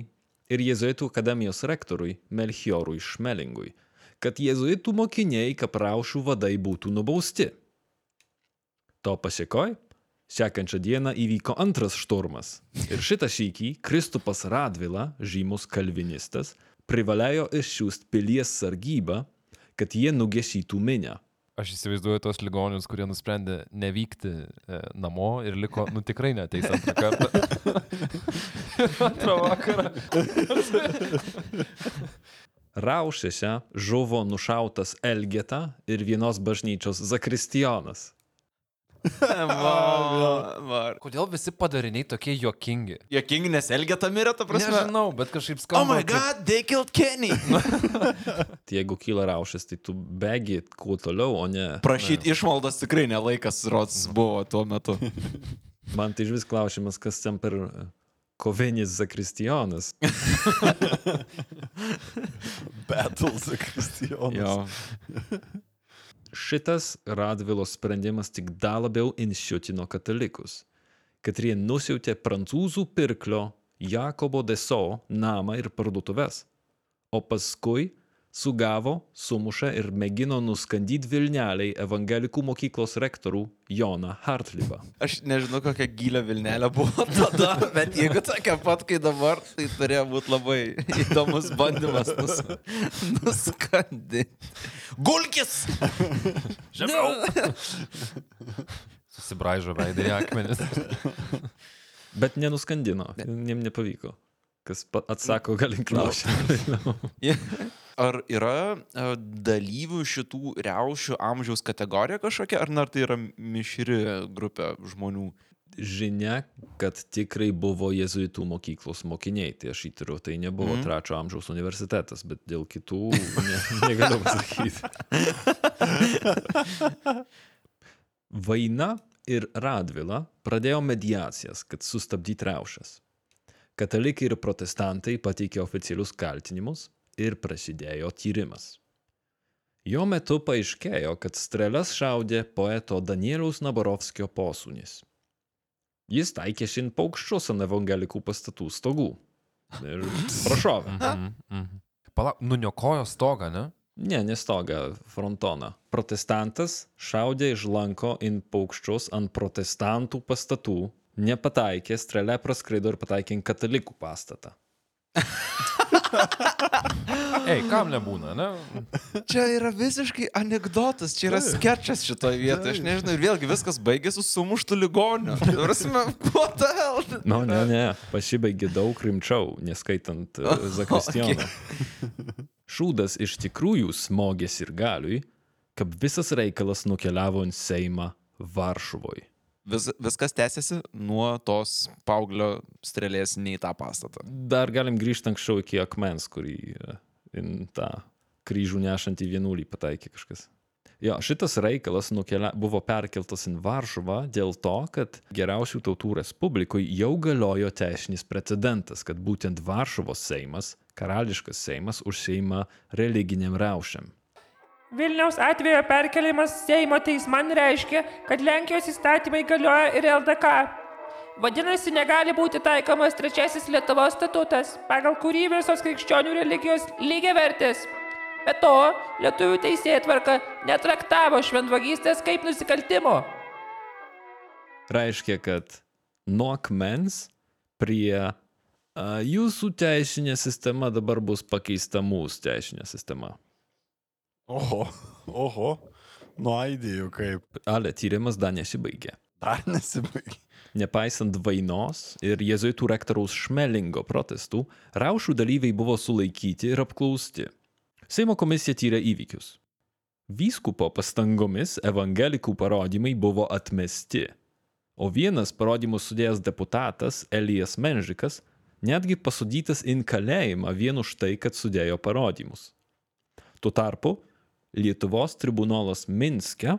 ir Jėzuitų akademijos rektoriui Melchiorui Šmelingui, kad jėzuitų mokiniai kapraušų vadai būtų nubausti. To pasiekoj, sekančią dieną įvyko antras šturmas ir šitą šykį Kristupas Radvila, žymus kalvinistas, privalėjo išsiųsti pilies sargybą, kad jie nugesytų minę. Aš įsivaizduoju tos ligonius, kurie nusprendė nevykti e, namo ir liko, nu tikrai neteis antrą kartą. antrą vakarą. Raušėse žuvo nušautas Elgeta ir vienos bažnyčios zakristijonas. Kodėl visi padariniai tokie juokingi? Jokingi, nes Elgeta mirė, ta prasme. Nežinau, bet kažkaip Oh skamba. my god, they killed Kenny. Tai jeigu kyla raušės, tai tu bėgi kuo toliau, o ne... Prašyti išmaldos tikrai nelaikas, rods buvo tuo metu. Man tai iš vis klausimas, kas ten per kovinis zakristijonas. Battles Kristijonas. Šitas Radvilos sprendimas tik dar labiau inšiutino katalikus, kad jie nusiautė prancūzų pirklio Jakobo Deso namą ir parduotuves, o paskui sugavo, sumušė ir mėgino nuskandyti Vilneliai evangelikų mokyklos rektorių Joną Hartlibą. Aš nežinau, kokia gilė Vilnelė buvo tada, bet jeigu tokia pat kaip dabar, tai turėjo būti labai įdomus bandymas nus, nuskandinti. Gulkis! Žemiau! Susibraižo veidai akmenis. Bet nenuskandino, jiem nepavyko. Kas atsako, gali klausti. Ar yra e, dalyvių šitų reušių amžiaus kategorija kažkokia, ar ar tai yra mišri grupė žmonių? Žinia, kad tikrai buvo jėzuitų mokyklos mokiniai, tai aš įtariu, tai nebuvo mm. trečio amžiaus universitetas, bet dėl kitų ne, negaliu pasakyti. Vaina ir Radvila pradėjo mediacijas, kad sustabdyti reušas. Katalikai ir protestantai pateikė oficialius kaltinimus ir prasidėjo tyrimas. Jo metu paaiškėjo, kad strėles šaudė poeto Danieliaus Naborovskio posūnis. Jis taikė šin paukščius ant evangelikų pastatų stogų. Ir prašovė. Mhm, mhm. Palauk, nuniokojo stogą, ne? Ne, nestoga frontoną. Protestantas šaudė iš lanko in paukščius ant protestantų pastatų, nepataikė, strėlė praskraido ir pataikė in katalikų pastatą. Ei, kam nebūna, ne? Čia yra visiškai anegdotas, čia yra sketčas šitoje vietoje. Aš nežinau, ir vėlgi viskas baigėsi su sumuštu ligoniu. Prasme, what the hell? Nu, ne, ne, pasibaigė daug rimčiau, neskaitant uh, Zakristijono. Šūdas iš tikrųjų smogės ir galiui, kad visas reikalas nukeliavo į Seimą Varšuvoj. Vis, viskas tęsiasi nuo tos paauglio strėlės ne į tą pastatą. Dar galim grįžti anksčiau iki akmens, kurį e, tą kryžių nešantį vienuolį pataikė kažkas. Jo, šitas reikalas nukelia, buvo perkeltas į Varšuvą dėl to, kad geriausių tautų respublikoje jau galiojo teisinis precedentas, kad būtent Varšuvos Seimas, karališkas Seimas, užseima religiniam reušiam. Vilniaus atvejo perkelimas Seimo teisman reiškia, kad Lenkijos įstatymai galioja ir LDK. Vadinasi, negali būti taikomas trečiasis Lietuvos statutas, pagal kurį visos krikščionių religijos lygiai vertės. Be to, lietuvių teisėjai tvarka netraktavo šventvagystės kaip nusikaltimo. Reiškia, kad nuo akmens prie a, jūsų teisinė sistema dabar bus pakeista mūsų teisinė sistema. Oho, oho, nuaidėjau kaip. Ale tyrimas dar nesibaigė. Dar nesibaigė. Nepaisant vainos ir jėzuitų rektoriaus Šmelingo protestų, raušų dalyviai buvo sulaikyti ir apklausti. Seimo komisija tyrė įvykius. Vyskupo pastangomis evangelikų parodymai buvo atmesti, o vienas parodymus sudėjęs deputatas Elijas Menžikas netgi pasudytas in kalėjimą vien už tai, kad sudėjo parodymus. Tuo tarpu Lietuvos tribunolas Minske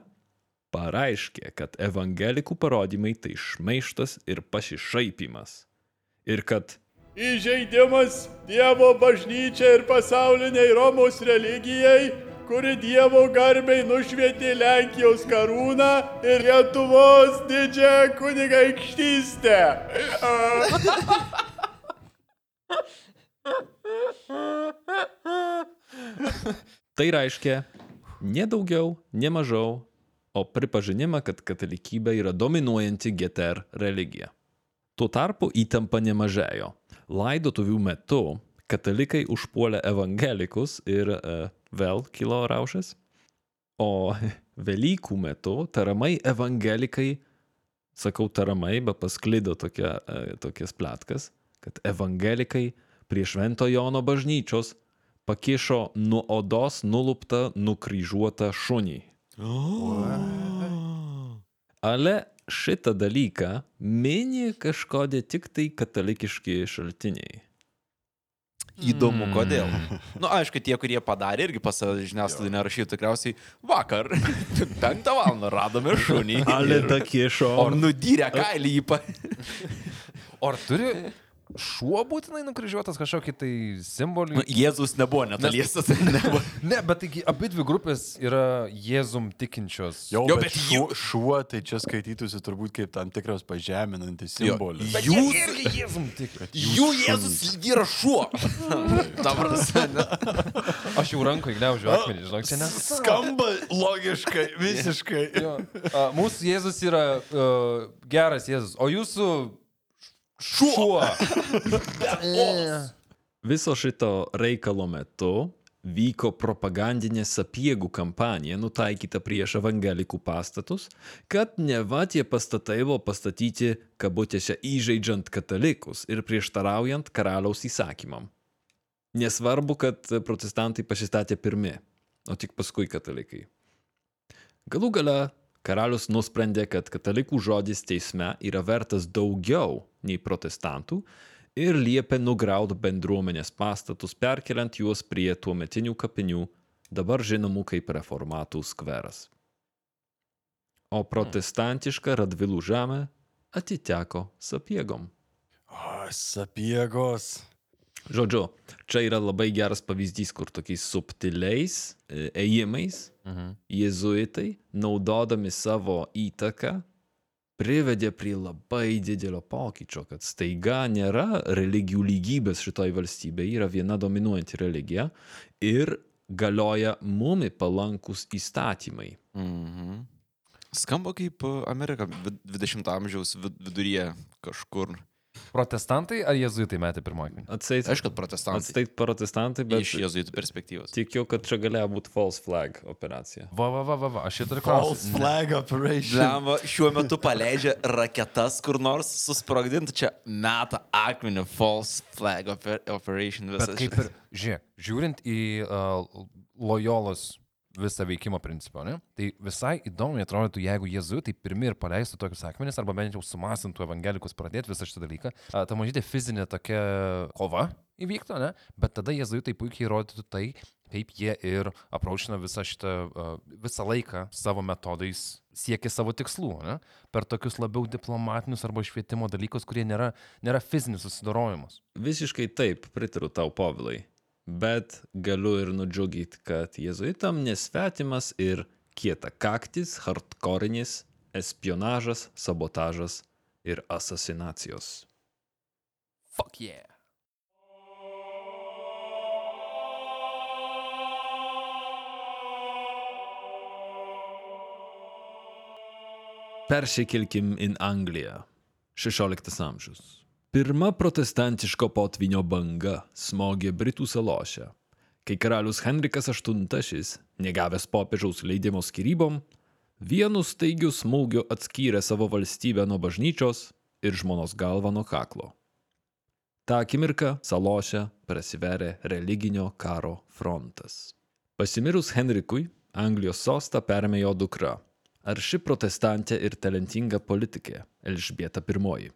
pareiškė, kad evangelikų parodymai tai šmeištas ir pasišaipimas. Ir kad Įžeidimas Dievo bažnyčiai ir pasauliniai Romos religijai, kuri Dievo garbiai nušvietė Lenkijos karūną ir Lietuvos didžiąją kunigaikštystę. tai reiškia ne daugiau, ne mažiau, o pripažinimą, kad katalikybė yra dominuojanti GTR religija. Tuo tarpu įtampa nemažėjo. Laidotuvių metu katalikai užpuolė evangelikus ir uh, vėl kilo raušas. O Velykų metu taramai evangelikai, sakau taramai, bet pasklido tokia, uh, tokias plėtkas, kad evangelikai prie Švento Jono bažnyčios pakišo nuo odos nuluptą nukryžiuotą šunį. Ale šitą dalyką mini kažkodė tik tai katalikiški šaltiniai. Įdomu, kodėl. Na, nu, aišku, tie, kurie padarė, irgi pas save žiniasklaidai nerašytų tikriausiai vakar, penktą valandą radome šunį. Ale ir- dakišo. O nudyrė kailį į pa... Ar turi šuo būtinai nukryžiuotas kažkokį tai simbolį? Nu, Jėzus nebuvo netoliese. tai nebuvo. Ne, bet taigi abi dvi grupės yra Jėzum tikinčios. Jo, Jo, jo bet bet šuo, šuo tai čia skaitytųsi turbūt kaip tam tikras pažeminantis simbolis. Bet Jūs- irgi Jėzum tiki. Jų Jėzus yra šuo. Dabar Aš jau rankoje gniaužiu akmenį, žinok, čia nes. Skamba logiškai, visiškai. Jo. A, Mūsų Jėzus yra uh, geras Jėzus, o jūsų šuo. Viso šito reikalo metu vyko propagandinė sapiegų kampanija nutaikyta prieš evangelikų pastatus, kad neva tie pastatai buvo pastatyti kabutėse įžeidžiant katalikus ir prieštaraujant karaliaus įsakymam. Nesvarbu, kad protestantai pasistatė pirmi, o tik paskui katalikai. Galų gale karalius nusprendė, kad katalikų žodis teisme yra vertas daugiau nei protestantų ir liepė nugriauti bendruomenės pastatus, perkeliant juos prie tuometinių kapinių, dabar žinomų kaip reformatų skveras. O protestantiška Radvilų žemė atiteko sapiegom. O, sapiegos. Žodžiu, čia yra labai geras pavyzdys, kur tokiais subtiliais e, ėjimais Mhm. jėzuitai, naudodami savo įtaką, privedė prie labai didelio pokyčio, kad staiga nėra religijų lygybės šitoj valstybėje, yra viena dominuojanti religija ir galioja mumi palankus įstatymai. Mhm. Skamba kaip e, Amerika vid- 20 amžiaus vid- viduryje kažkur. Protestantai ar jėzuitai metė pirmąjį akmenį? Atseit, Aišku, kad protestantai. atseit protestantai, bet Iš jėzuitų perspektyvos. tikiu, kad čia galėjo būti false flag operacija. Va, va, va, va, va. aš šitą turiu False klausimą. flag operation. Lemba, šiuo metu paleidžia raketas kur nors susprogdinti, čia meta akmenį false flag oper operation visą. Bet kaip ir, žiūrėk, žiūrint į uh, lojolos visą veikimo principą, ne? tai visai įdomiai atrodytų, jeigu jėzuitai pirmi ir paleistų tokius akmenis, arba bent jau sumasintų evangelikus pradėti visą šitą dalyką, ta mažytė fizinė tokia kova įvyktų, ne? bet tada jėzuitai puikiai rodytų tai, kaip jie ir apraušina visą šitą, visą laiką savo metodais siekia savo tikslų, ne? per tokius labiau diplomatinius arba švietimo dalykus, kurie nėra, nėra fizinis susidorojimas. Visiškai taip, pritariu tau, povilai. Bet galiu ir nudžiugyti, kad jėzuitam nesvetimas ir kieta kaktis, hardkorinis, espionažas, sabotažas ir asasinacijos. Fuck yeah. Persikilkim į Angliją. 16 amžius. Pirma protestantiško potvinio banga smogė Britų salose, kai karalius Henrikas VIII, negavęs popiežiaus leidimo skirybom, vienu staigiu smūgiu atskyrė savo valstybę nuo bažnyčios ir žmonos galvą nuo kaklo. Ta akimirka salose prasiverė religinio karo frontas. Pasimirus Henrikui, Anglijos sostą perėmė jo dukra, arši protestantė ir talentinga politikė Elžbieta I.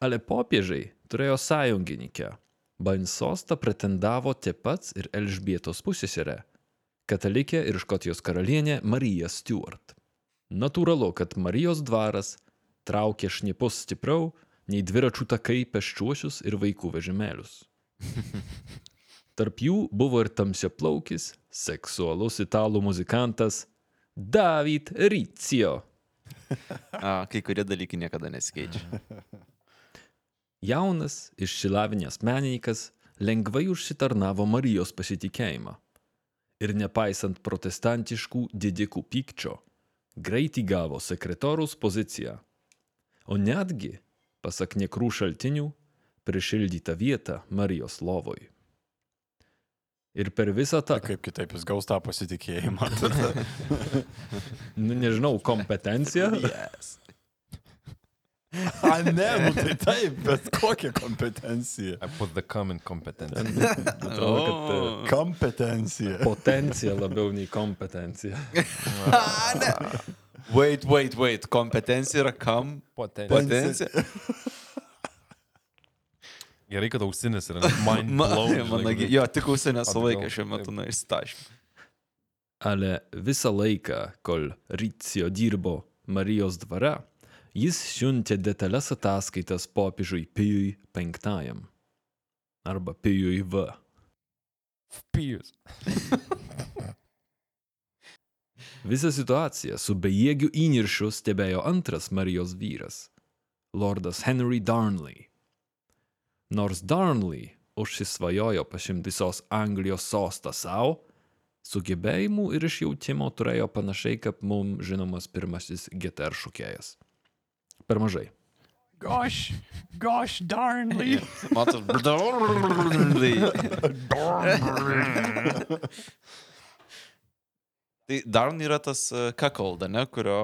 Ale popiežiai turėjo sąjungininkę. Bain sostą pretendavo taip pat ir Elžbietos pusėserė, katalikė ir Škotijos karalienė Marija Stuart. Natūralu, kad Marijos dvaras traukė šnipus stipriau nei dviračių takai peščiuosius ir vaikų vežimėlius. Tarp jų buvo ir tamsiaplaukis, seksualus italų muzikantas David Rizio. A, kai kurie dalykai niekada nesikeičia. Jaunas, išsilavinęs menininkas lengvai užsitarnavo Marijos pasitikėjimą. Ir nepaisant protestantiškų didikų pykčio, greitai gavo sekretoriaus poziciją. O netgi, pasak nekrų šaltinių, prišildytą vietą Marijos lovoj. Ir per visą tą, Kaip kitaip jis gaus tą pasitikėjimą. nu, nežinau, kompetenciją, Yes. A, ne, nu tai taip, bet kokia kompetencija. I put the common competence. atrodo, kad e, Kompetencija. potencija labiau nei kompetencija. Wait, wait, wait. Kompetencija yra kam? Potencija. Potencija. Gerai, kad ausinis yra mind Ma, blown. man, žinai, jo, tik ausinę Atgal, sulaikė šiuo metu, na, išstaškė. Ale visą laiką, kol Rizio dirbo Marijos dvare, jis siuntė detales ataskaitas popiežiui Pijui V. Arba Pijui V. Pijus. Visą situaciją su bejėgiu įniršiu stebėjo antras Marijos vyras - Lordas Henry Darnley. Nors Darnley užsisvajojo pašimti visos Anglijos sostą savo, sugebėjimų ir išjautimo turėjo panašiai kaip mums žinomas pirmasis GTR šokėjas. Per mažai. Gosh, gosh, darnly. Matot, Tai Darn yra tas uh, Kakolda, ne, kurio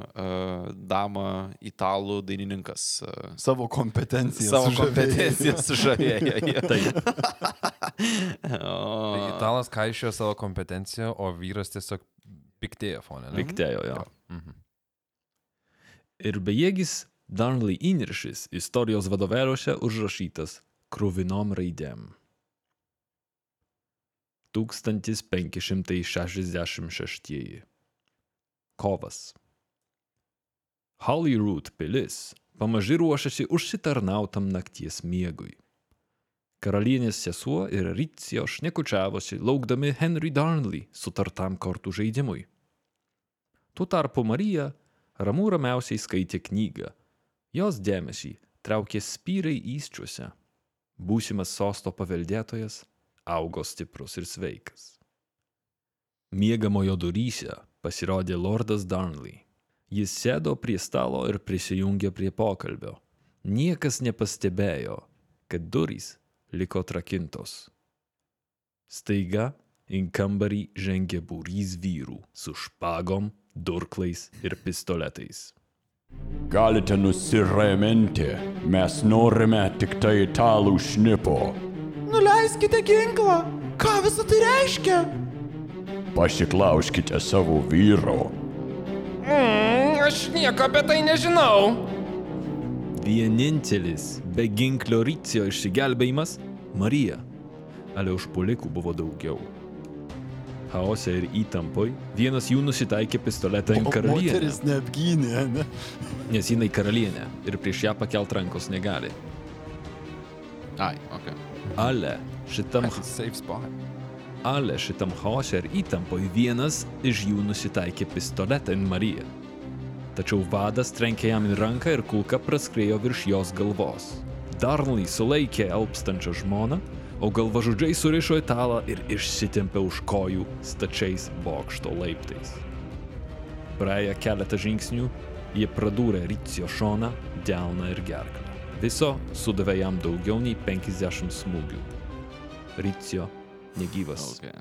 uh, dama italų dainininkas uh, Savo kompetenciją. savo kompetenciją sužavėjo. Tai o, italas kaišėjo savo kompetenciją, o vyras tiesiog piktėjo fone. ne? Piktėjo jo. Mhm. Ir bejėgis Darnley įniršis istorijos vadovėliuose užrašytas krūvinom raidėm. 1566. Kovas. Holyrood pilis pamaži ruošiasi užsitarnautam nakties miegui. Karalienės sesuo ir Rizio šnekučiavosi, laukdami Henry Darnley sutartam kortų žaidimui. Tuo tarpu Marija ramų ramiausiai skaitė knygą. Jos dėmesį traukė spyrai įsčiuose. Būsimas sosto paveldėtojas augo stiprus ir sveikas. Miegamojo duryse pasirodė Lordas Darnley. Jis sėdo prie stalo ir prisijungė prie pokalbio. Niekas nepastebėjo, kad durys liko trakintos. Staiga į kambarį žengė būrys vyrų su špagom, durklais ir pistoletais. Galite nusiraminti, mes norime tik tai italų šnipo. Nuleiskite ginklą. Ką visą tai reiškia? Pasiklauskite savo vyro. Mm, aš nieko apie tai nežinau. Vienintelis be ginklio Rycio išsigelbėjimas - Marija. Ale užpuolikų buvo daugiau. Chaose ir įtampoj vienas jų nusitaikė pistoletą į karalienę, Moteris neapgynė, ne? nes jinai karalienė ir prieš ją pakelt rankos negali. ai, ok. Ale Šitam Safe spot. Ale šitam chaose ir įtampoje vienas iš jų nusitaikė pistoletą į Mariją. Tačiau vadas trenkė jam į ranką ir kulka praskrėjo virš jos galvos. Darnley sulaikė alpstančią žmoną, o galvažudžiai surišo italą ir išsitempė už kojų stačiais bokšto laiptais. Praėję keletą žingsnių, jie pradūrė Ricio šoną, delną ir gerklę. Viso sudavė jam daugiau nei 50 smūgių. Ricio negyvas. Okay.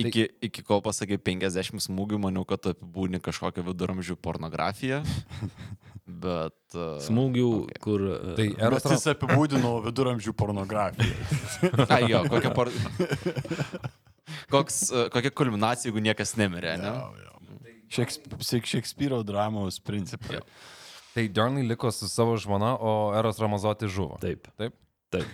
Iki, iki kol pasakai 50 smūgių, maniau, kad apibūni kažkokią viduramžių pornografiją. Bet. Uh, Smūgių, okay. kur... e, Tai Eros jis apibūdino viduramžių pornografiją. Ai jo, kokia, por... Koks, uh, kokia kulminacija, jeigu niekas nemirė, ne? Šekspyro dramos principai. Tai Darnley liko su savo žmona, o Eros Ramazoti žuvo. Taip. Taip. Taip.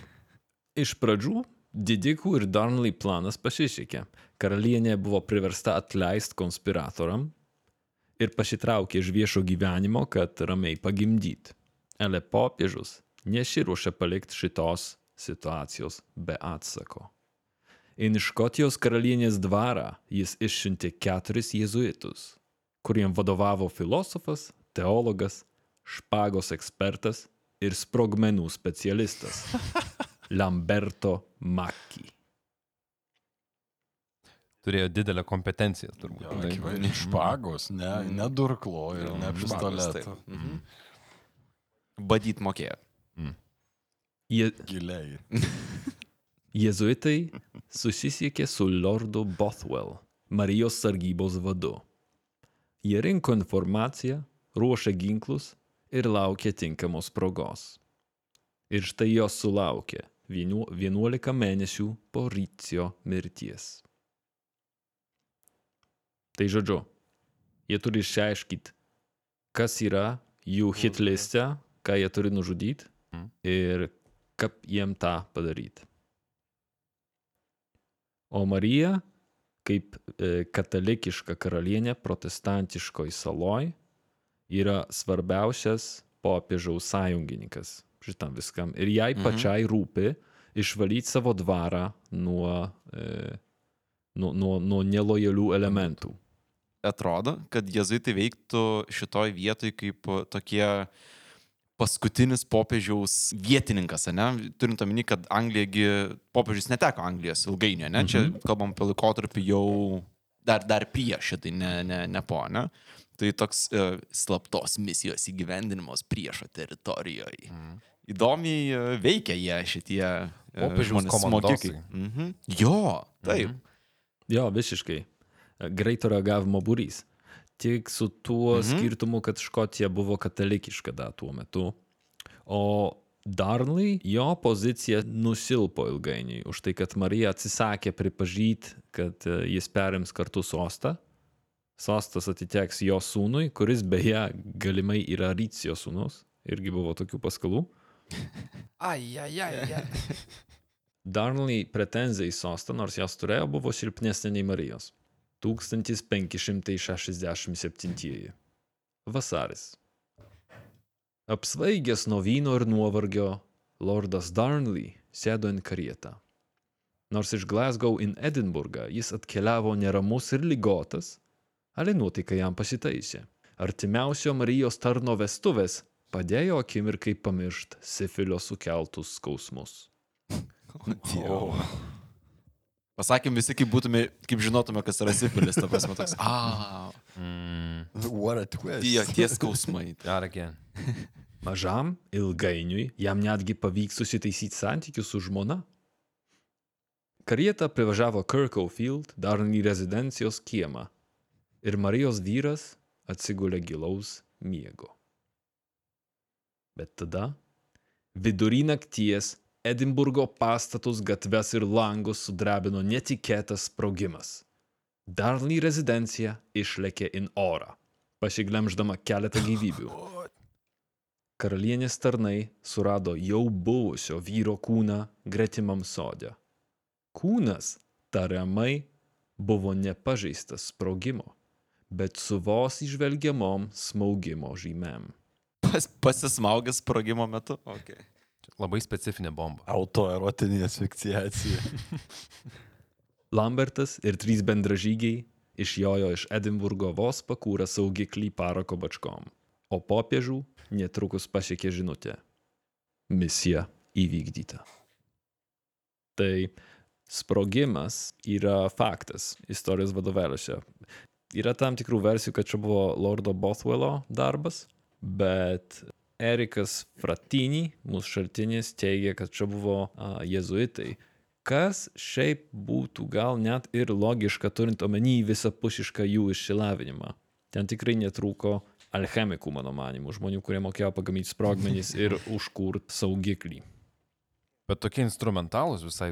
Iš pradžių didikų ir Darnley planas pasisekė. Karalienė buvo priversta atleisti konspiratoriam ir pasitraukė iš viešo gyvenimo, kad ramiai pagimdyti. Ale popiežius nesiruošė palikti šitos situacijos be atsako. Į Škotijos karalienės dvarą jis išsiuntė keturis jėzuitus, kuriem vadovavo filosofas, teologas, špagos ekspertas ir sprogmenų specialistas Lamberto Macchi. Turėjo didelę kompetenciją, turbūt. Ne špagos, ne, ne durklo ir ne Špagos, pistoleto. taip. Mhm. Badyt mokėjo. Jie, Giliai. jėzuitai susisiekė su Lordu Bothwell, Marijos sargybos vadu. Jie rinko informaciją, ruošė ginklus ir laukė tinkamos progos. Ir štai jos sulaukė vienu- 11 mėnesių po Rycio mirties. Tai žodžiu, jie turi išsiaiškinti, kas yra jų hitliste, ką jie turi nužudyti ir kaip jiem tą padaryti. O Marija, kaip e, katalikiška karalienė protestantiškoj saloj, yra svarbiausias popiežiaus sąjungininkas šitam viskam. Ir jai Mhm. pačiai rūpi išvalyti savo dvarą nuo, e, nuo, nuo, nuo nelojalių elementų. Atrodo, kad jezuitai veiktų šitoj vietoj kaip tokie paskutinis popiežiaus vietininkas, ne? Turint omeny, kad Anglijagi, popiežius neteko Anglijos ilgainiui, ne? Čia kalbam apie laikotarpį jau dar, dar prieš šitai, ne, ne, ne po, ne? Tai toks uh, slaptos misijos įgyvendinimas priešo teritorijoje. Mm. Įdomiai uh, veikia jie šitie uh, Popiežiaus smogikai. Mhm. Jo, taip. Mhm. Jo, visiškai. Greito reagavimo būrys. Tik su tuo mhm. skirtumu, kad Škotija buvo katalikiška da tuo metu. O Darnley, jo pozicija nusilpo ilgainiui už tai, kad Marija atsisakė pripažyti, kad e, jis perims kartu sostą. Sostas atiteks jo sūnui, kuris beje galimai yra Rycijo sūnus. Irgi buvo tokių paskalų. Ai, ai, ai, ai. Darnley pretenzija į sostą, nors jos turėjo, buvo silpnesnė nei Marijos. 1567. Vasaris. Apsvaigęs nuo vyno ir nuovargio, Lordas Darnley sėdo ant karietą. Nors iš Glasgow į Edinburgą jis atkeliavo neramus ir lygotas, ale nuotaika jam pasitaisė. Artimiausio Marijos tarno vestuvės padėjo akimirkai pamiršti sifilio sukeltus skausmus. O. Pasakėm visi, kaip būtume, kaip žinotume, kas yra sifilis, ta prasme toks. A, What a twist. tie, tie skausmai. Dar again. Mažam, ilgainiui jam netgi pavyks susitaisyti santykius su žmona. Karieta privažiavo Kirkhofield, Darnley rezidencijos kiemą ir Marijos vyras atsigulė gilaus miego. Bet tada, vidury nakties, Edinburgo pastatus, gatves ir langus sudrebino netikėtas sprogimas. Darnley rezidencija išlėkė į orą, pasiglemždama keletą gyvybių. Karalienės tarnai surado jau buvusio vyro kūną gretimam sodė. Kūnas tariamai buvo nepažeistas sprogimo, bet su vos išvelgiamom smaugimo žymėm. Pas, pasismaugęs sprogimo metu. Okay. Labai specifinė bomba. Autoerotinė asfikciacija. Lambertas ir trys bendražygiai išjojo iš Edinburgo vos pakūrę saugiklį parako bačkom, o popiežių netrukus pasiekė žinutė. Misija įvykdyta. Tai sprogimas yra faktas istorijos vadovėliuose. Yra tam tikrų versijų, kad čia buvo Lordo Bothwello darbas, bet Erikas Fratini, mūsų šaltinis, teigia, kad čia buvo a, jezuitai, kas šiaip būtų gal net ir logiška turint omeny visapusišką jų išsilavinimą. Ten tikrai netrūko alchemikų, mano manimu, žmonių, kurie mokėjo pagaminti sprogmenys ir užkurt saugiklį. Bet tokie instrumentalūs visai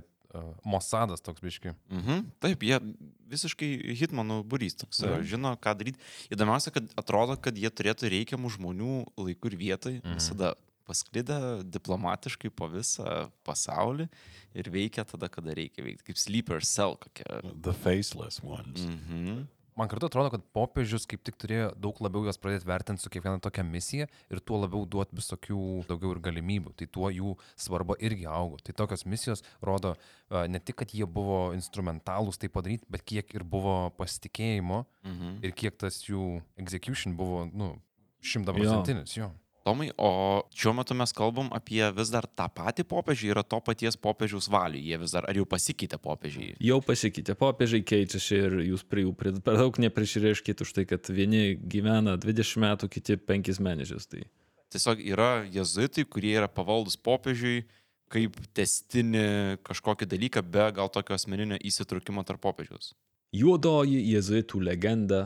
Mosadas toks biški. Mhm. Taip, jie visiškai hitmanų būrys toks, Mhm. žino, ką daryti. Įdomiausia, kad atrodo, kad jie turėtų reikiamų žmonių laikų ir vietai, mhm. visada pasklidę diplomatiškai po visą pasaulį ir veikia tada, kada reikia veikti, kaip sleeper cell kokia. The faceless ones. Mhm. Man kartu atrodo, kad popiežius kaip tik turėjo daug labiau juos pradėti vertinti su kiekviena tokia misija ir tuo labiau duoti visokių daugiau ir galimybių. Tai tuo jų svarba irgi augo. Tai tokios misijos rodo ne tik, kad jie buvo instrumentalūs tai padaryti, bet kiek ir buvo pasitikėjimo Mhm. ir kiek tas jų execution buvo, nu, šimtaprocentinis. Jo. Tomai, o šiuo metu mes kalbam apie vis dar tą patį popiežių, yra to paties popiežiaus valių, jie vis dar, ar jau pasikeitė popiežiai? Jau pasikeitė, popiežiai keičiasi ir jūs prie jų per daug neprisireiškit už tai, kad vieni gyvena 20 metų, kiti 5 mėnesius. Tai Tiesiog yra jezuitai, kurie yra pavaldus popiežiui kaip testinį kažkokį dalyką be gal tokio asmeninio įsitraukimo tarp popiežiaus. Juodoji jėzuitų legenda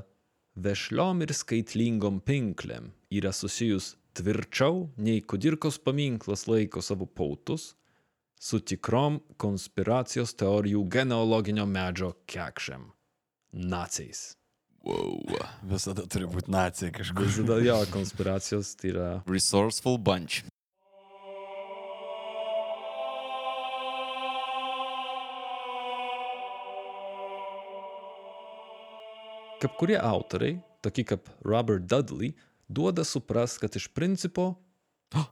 vešliom ir skaitlingom pinklėm yra susijus tvirčiau nei kudirkos paminklas laiko savo pautus su tikrom konspiracijos teorijų genealoginio medžio kekšėm - naciais. Wow. Visada turi būti nacija kažkur. Visada jo konspiracijos tai yra Resourceful bunch. Kaip kurie autoriai, tokie kaip Robert Dudley, duoda supras, kad iš principo,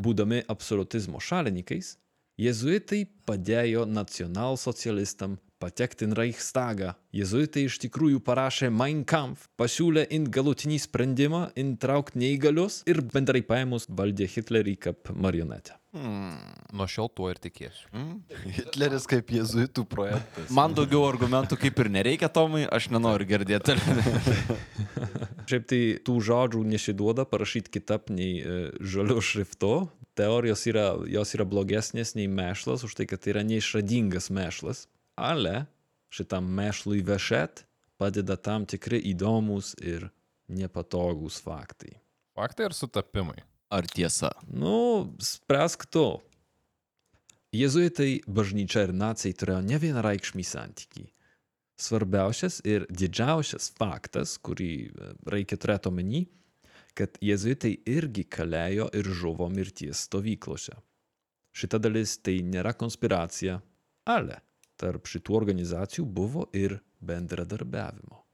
būdami absolutizmo šalininkais, jezuitai padėjo nacionalsocialistam patekti į Reichstagą. Jezuitai iš tikrųjų parašė Mein Kampf, pasiūlė in galutinį sprendimą, intraukti neįgalius ir bendrai paėmus valdė Hitlerį kaip marionetę. Hmm. Nuo šiol tuo ir tikėsiu. Hmm. Hitleris kaip jezuitų projektas. Man daugiau argumentų kaip ir nereikia, Tomai, aš nenoriu girdėti. Šiaip tai tų žodžių nesiduoda parašyti kitaip nei e, žaliu šriftu. Teorijos yra, jos yra blogesnės nei mešlas, už tai, kad tai yra neišradingas mešlas. Ale šitam mešlui vešet padeda tam tikri įdomus ir nepatogus faktai. Faktai ir sutapimai. Ar tiesa? Nu, spręsk tu. Jėzuitai, bažnyčia ir nacijai turėjo ne vienareikšmį santykį. Svarbiausias ir didžiausias faktas, kurį e, reikia turėti omeny, kad jėzuitai irgi kalėjo ir žuvo mirties stovyklose. Šita dalis tai nėra konspiracija, ale tarp šitų organizacijų buvo ir bendradarbiavimo.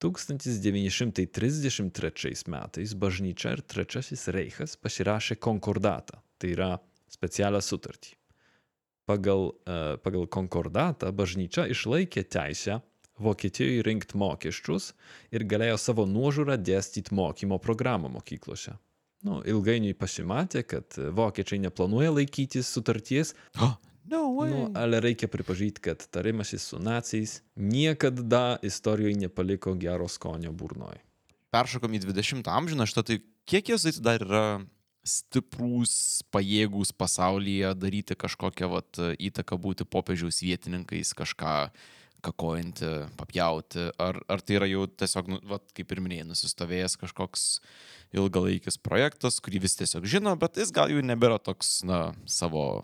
1933 metais bažnyčia ir Trečiasis Reichas pasirašė konkordatą, tai yra specialią sutartį. Pagal, uh, pagal konkordatą bažnyčia išlaikė teisę Vokietijoje rinkti mokesčius ir galėjo savo nuožiūrą dėstyti mokymo programą mokyklose. Nu, ilgainiui pasimatė, kad vokiečiai neplanuoja laikytis sutarties, No. Nu, ale reikia pripažinti, kad tarimasis su naciais niekada istorijoje nepaliko gero skonio burnoje. Peršokom į 20 amžių, na štai tai kiek jezuitai dar yra stiprūs, pajėgūs pasaulyje daryti kažkokią vat, įtaką, būti popiežiaus vietininkais, kažką kakojantį, papjauti, ar, ar tai yra jau tiesiog, nu, vat, kaip ir minėjai, nusistovėjęs kažkoks ilgalaikis projektas, kurį vis tiesiog žino, bet jis gal jau nebėra toks, na, savo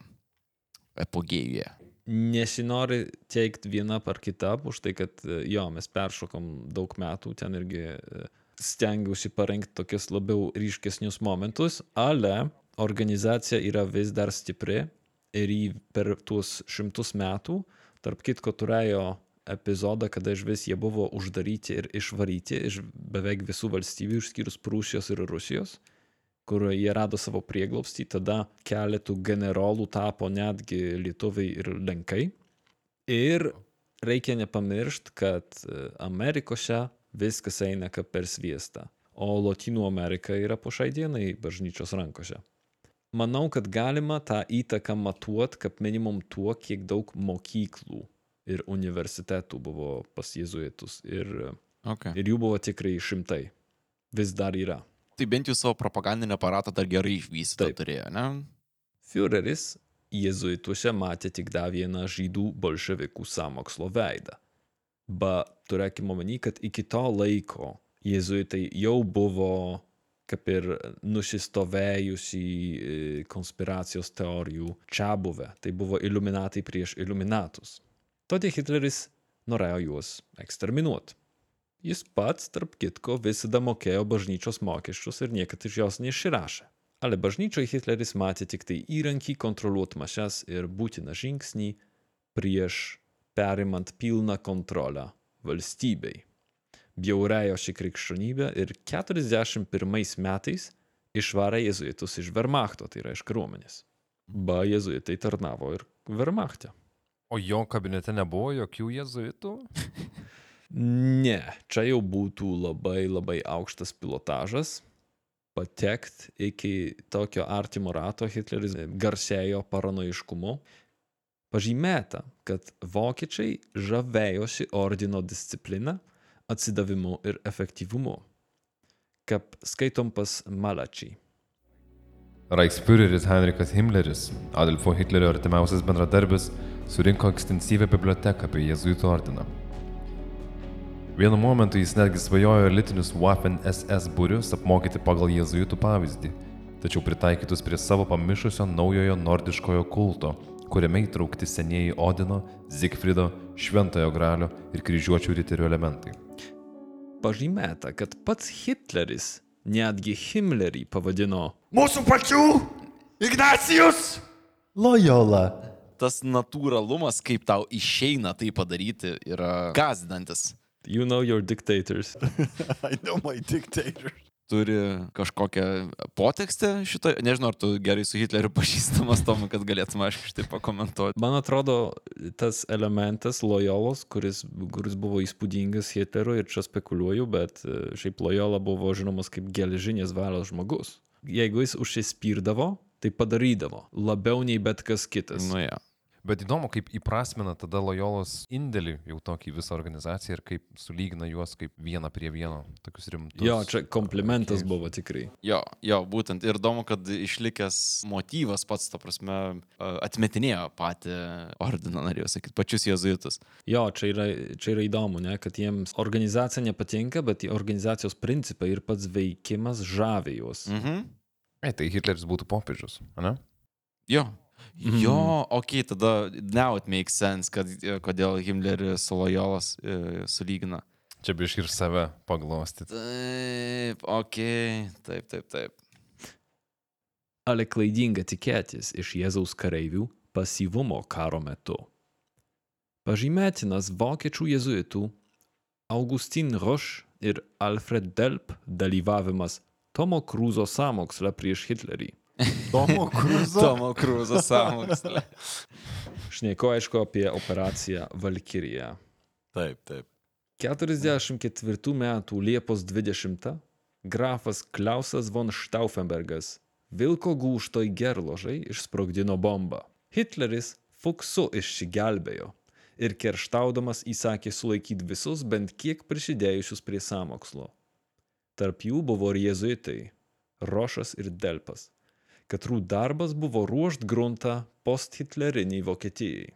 epogėjuje. Nesinori teikti vieną par kitą, už tai, kad e, jo, mes peršokom daug metų, ten irgi e, stengiausi parengti tokius labiau ryškesnius momentus, ale organizacija yra vis dar stipri ir jį per tuos šimtus metų, tarp kitko, turėjo epizodą, kada iš vis jie buvo uždaryti ir išvaryti iš beveik visų valstybių, išskyrus Prūsijos ir Rusijos. Kur jie rado savo prieglobstį, tada keletų generolų tapo netgi lietuviai ir lenkai. Ir reikia nepamiršti, kad e, Amerikose viskas eina kaip per sviestą, o Lotynų Amerika yra po šiai dienai bažnyčios rankose. Manau, kad galima tą įtaką matuoti kaip minimum tuo, kiek daug mokyklų ir universitetų buvo pas jėzuitus. Ir, Okay. ir jų buvo tikrai šimtai. Vis dar yra. Tai bent jau savo propagandinį aparatą dar gerai išvystytą turėjo, ne? Führeris jėzuituose matė tik dar vieną žydų bolševikų samokslo veidą. Ba turėkime omeny, kad iki to laiko jėzuitai jau buvo kaip ir nusistovėjusi e, konspiracijos teorijų čia buvę. Tai buvo iluminatai prieš iluminatus. Todėl Hitleris norėjo juos eksterminuoti. Jis pats, tarp kitko, visada mokėjo bažnyčios mokesčius ir niekad iš jos neišrašė. Ale bažnyčioje Hitleris matė tik tai įrankį kontroliuoti mašes ir būtiną žingsnį prieš perimant pilną kontrolę valstybei. Bjaurėjo ši krikščionybė ir 41 metais išvarė jezuitus iš Wehrmachto, tai yra iš kariuomenės. Ba jezuitai tarnavo ir Wehrmachte. O jo kabinete nebuvo jokių jėzuitų? Ne, čia jau būtų labai labai aukštas pilotažas. Patekt iki tokio artimo rato Hitleris garsėjo paranoiškumu. Pažymėta, kad vokiečiai žavėjosi ordino disciplina, atsidavimu ir efektyvumu. Kaip skaitom pas Malačiai. Reichsführeris Heinrichas Himmleris, Adolfo Hitlerio artimiausias bendradarbis, surinko ekstensyvę biblioteką apie jėzuitų ordiną. Vienu momentu jis netgi svajojo elitinius Waffen SS būrius apmokyti pagal jėzuitų pavyzdį, tačiau pritaikytus prie savo pamišusio naujojo nordiškojo kulto, kuriame įtraukti senieji Odino, Zigfrido, Šventojo Gralio ir kryžiuočių riterių elementai. Pažymėta, kad pats Hitleris netgi Himmlerį pavadino Mūsų pačių Ignacijus! Lojola. Tas natūralumas, kaip tau išeina tai padaryti, yra gazdinantis. You know your dictators. I know my dictator. Turi kažkokią potekstę šito, nežinau, ar tu gerai su Hitleriu pažįstamas, Tomai, kad galėtum aišku štai pakomentuoti. Man atrodo, tas elementas lojolos, kuris, kuris buvo įspūdingas Hitlerui ir čia spekuliuoju, bet e, šiaip lojola buvo žinomas kaip geležinės valios žmogus. Jeigu jis užsispyrdavo, tai padarydavo labiau nei bet kas kitas. Nu, ja. Bet įdomu, kaip įprasmina tada lojolos indėlį jau tokį visą organizaciją ir kaip sulygina juos kaip vieną prie vieno, tokius rimtus. Jo, čia komplimentas veikėjus. buvo tikrai. Jo, jo, būtent. Ir įdomu, kad išlikęs motyvas pats, ta prasme, atmetinėjo patį ordiną, norėjau sakyti, pačius jezuitus. Jo, čia yra, čia yra įdomu, ne, kad jiems organizacija nepatinka, bet organizacijos principai ir pats veikimas žavi juos. Mhm. E, tai Hitleris būtų popiežius, ne? Jo. Mhm. Jo, ok, tada now it makes sense, kad, e, kodėl Himmleris su Lojolas e, sulygina. Čia biš ir save paglostyti. Taip, ok, taip, taip, taip. Ale klaidinga tikėtis iš Jėzaus kareivių pasyvumo karo metu. Pažymėtinas vokiečių jėzuitų Augustin Roš ir Alfred Delp dalyvavimas Tomo Krūzo samoksle prieš Hitlerį. Tomo Cruzo. Tomo Krūzo sąmokslė. Šneko aišku apie operaciją Valkyrija. Taip, taip. 44 metų Liepos 20 grafas Klausas von Stauffenbergas vilko gūžtoj gerložai išsprogdino bombą. Hitleris Fuksu išsigelbėjo ir kerštaudamas įsakė sulaikyti visus bent kiek prisidėjusius prie samokslo. Tarp jų buvo ir jėzuitai - Rošas ir Delpas. Katrų darbas buvo ruošt gruntą post-hitleriniai Vokietijai.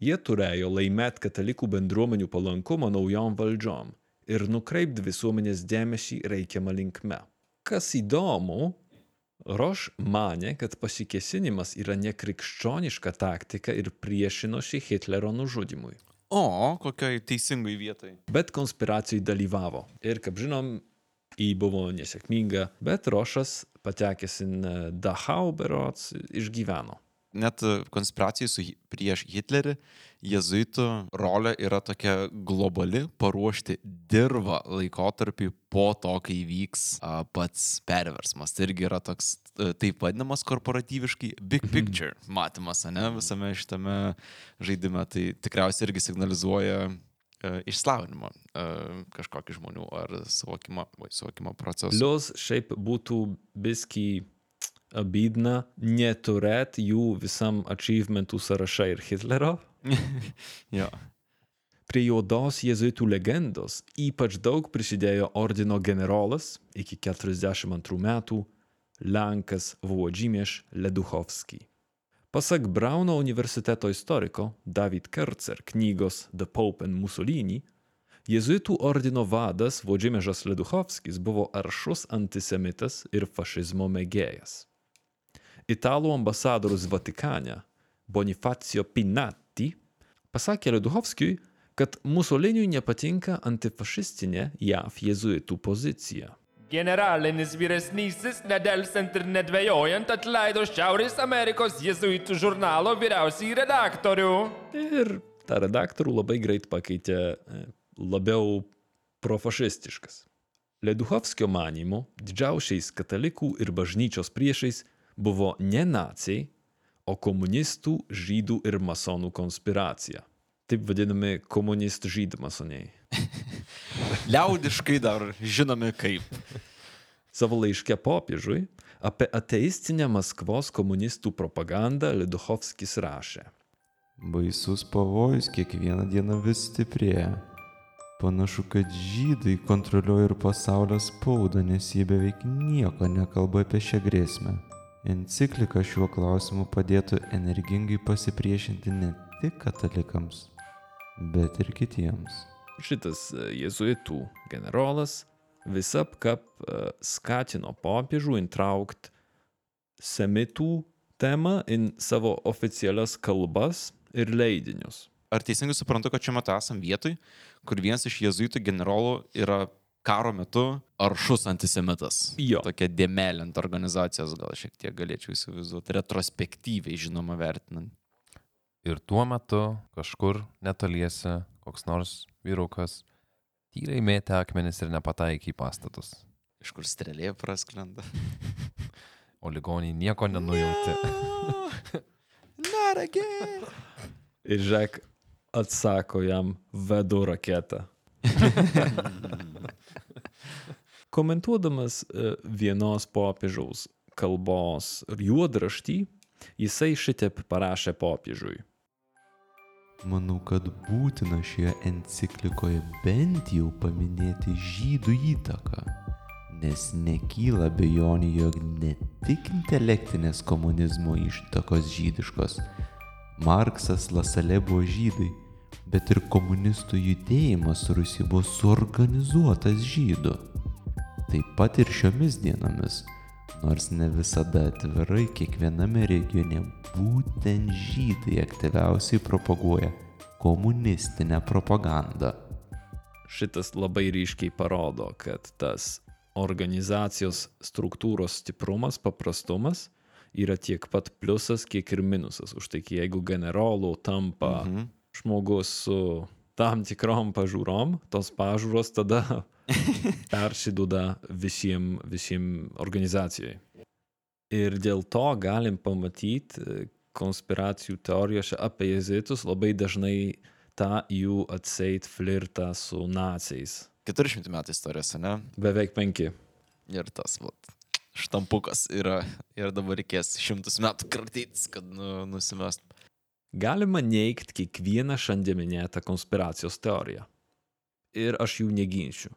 Jie turėjo laimėti katalikų bendruomenių palankumą naujom valdžiom ir nukreipti visuomenės dėmesį reikiamą linkme. Kas įdomu, Roš mane, kad pasikesinimas yra nekrikščioniška taktika ir priešinosi Hitlerio nužudimui. O, kokioj teisingai vietai. Bet konspiracijai dalyvavo. Ir kaip žinom, jį buvo nesėkminga, bet Rošas patekęs į Dachau berots išgyveno. net konspiracijai su, prieš Hitlerį, jezuitų rolė yra tokia globali - paruošti dirbą laikotarpį po to, kai vyks a, pats perversmas. Tai irgi yra toks a, taip vadinamas korporatyviškai big picture matymas, ne, visame šitame žaidime. Tai tikriausiai irgi signalizuoja e, išslavinimą e, kažkokį žmonių ar suvokimo, suvokimo procesą. Plius šiaip būtų biski abydna neturėt jų visam achievementų sąrašą ir Hitlerio. Jo. Prie juodos jėzuitų legendos ypač daug prisidėjo ordino generolas iki 42 metų Lenkas Włodzimierz Leduchowski. Pasak Brauno universiteto istoriko David Kercer knygos The Pope and Mussolini, jėzuitų ordino vadas Włodzimierzas Leduchowskis buvo aršus antisemitas ir fašizmo mėgėjas. Italų ambasadorius Vatikane Bonifacio Pinatti pasakė Leduchowskiui, kad Mussoliniui nepatinka antifašistinė JAV jėzuitų pozicija. Generalinis vyresnysis, nedelsant ir nedvėjojant, atleido Šiaurės Amerikos jėzuitų žurnalo vyriausiai redaktorių. Ir tą redaktorių labai greit pakeitė e, labiau profašistiškas. Leduchovskio manimu, didžiausiais katalikų ir bažnyčios priešais buvo ne nacijai, o komunistų, žydų ir masonų konspiracija. Taip vadinami komunistų žydų masoniai. Liaudiškai dar žinomi kaip. Savo laiške popiežui apie ateistinę Maskvos komunistų propagandą Leduchovskis rašė. Baisus pavojus kiekvieną dieną vis stiprėja. Panašu, kad žydai kontroliuoja ir pasaulio spaudą, nes jie beveik nieko nekalba apie šią grėsmę. Enciklika šiuo klausimu padėtų energingai pasipriešinti ne tik katalikams, bet ir kitiems. Šitas e, jėzuitų generolas visapkap e, skatino popiežių intraukt semitų temą į savo oficialias kalbas ir leidinius. Ar teisingai suprantu, kad šiuo metu esam vietoj, kur vienas iš jezuitų generolų yra karo metu aršus antisemitas? Jo. Tokia dėmelint organizacijos gal šiek tiek galėčiau įsivaizduoti, retrospektyviai žinoma vertinant. Ir tuo metu kažkur netoliese koks nors vyrukas tyliai mėtė akmenis ir nepataikė į pastatus. Iš kur strėlė praskrenda. O ligoniai nieko nenujauti. Not again. Ir Žek atsako jam vedu raketą. Komentuodamas e, vienos popiežiaus kalbos juodraštį, jisai šitaip parašė popiežiui. Manau, kad būtina šioje enciklikoje bent jau paminėti žydų įtaką, nes nekyla bejonių, jog ne tik intelektinės komunizmo ištakos žydiškos, Marksas Lasale buvo žydai, bet ir komunistų judėjimas Rusijoje buvo suorganizuotas žydų. Taip pat ir šiomis dienomis, nors ne visada atvirai kiekviename regione būtent žydai aktyviausiai propaguoja komunistinę propagandą. Šitas labai ryškiai parodo, kad tas organizacijos struktūros stiprumas, paprastumas yra tiek pat pliusas, kiek ir minusas. Už tai, jeigu generolų tampa mhm. žmogus su tam tikrom pažiūrom, tos pažiūros tada persiduoda visiems visiem organizacijai. Ir dėl to galim pamatyti e, konspiracijų teorijose apie jezuitus labai dažnai tą jų atseit flirtą su naciais. 400 metų istorijos, ne? Beveik penki. Ir tas, vat, štampukas yra. Ir dabar reikės šimtus metų kratytis, kad nu, nusimest. Galima neigti kiekvieną šiandien minėtą konspiracijos teoriją. Ir aš jų neginčiu.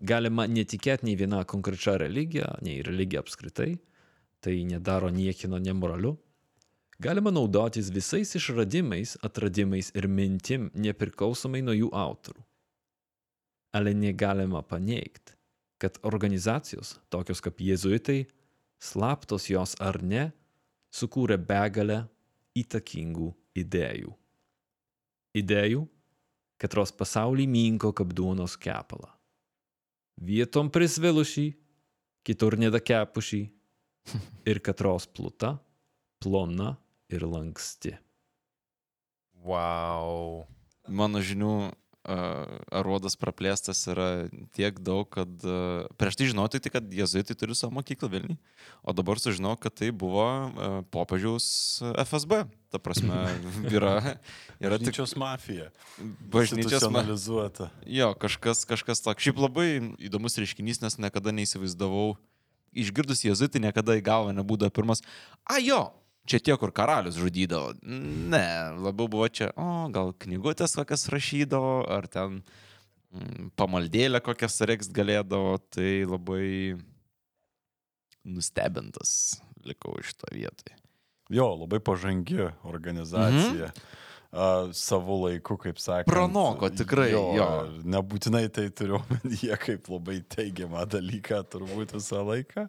Galima netikėti nei viena konkrečia religija, nei religija apskritai. Tai nedaro niekino nemoraliu. Galima naudotis visais išradimais, atradimais ir mintim nepriklausomai nuo jų autorių. Ale negalima paneigti, kad organizacijos, tokios kaip jėzuitai, slaptos jos ar ne, sukūrė begalę įtakingų idėjų. Idėjų, katros pasaulį minko kaip duonos kepalą. Vietom prisvilušį, kitur nedakepušį ir katros pluta plona ir lanksti. Wow. Mano žinių aruodas praplėstas yra tiek daug, kad prieš tai žinau tik, tai, kad jezuitai turi savo mokyklą Vilniui, o dabar sužinau, kad tai buvo popiežiaus FSB. Ta prasme, yra, yra tik Bažnyčios mafija. bažnyčios ma- analizuota. Jo, kažkas, kažkas toks. Šiaip labai įdomus reiškinys, nes niekada neįsivaizdavau. Išgirdus jezuitai niekada į galvą nebūdavo pirmas. A jo, čia tie, kur karalius žudydavo. Ne, labiau buvo čia, o gal knygutės kokias rašydavo, ar ten mm, pamaldėlę kokias reks galėdavo. Tai labai nustebintas likau iš to vietoje. Jo, labai pažangi organizacija. Mhm. Uh, savo laiku, kaip sakė. Pranoko, tikrai, jo. Nebūtinai tai turiu omenyje kaip labai teigiamą dalyką, turbūt visą laiką.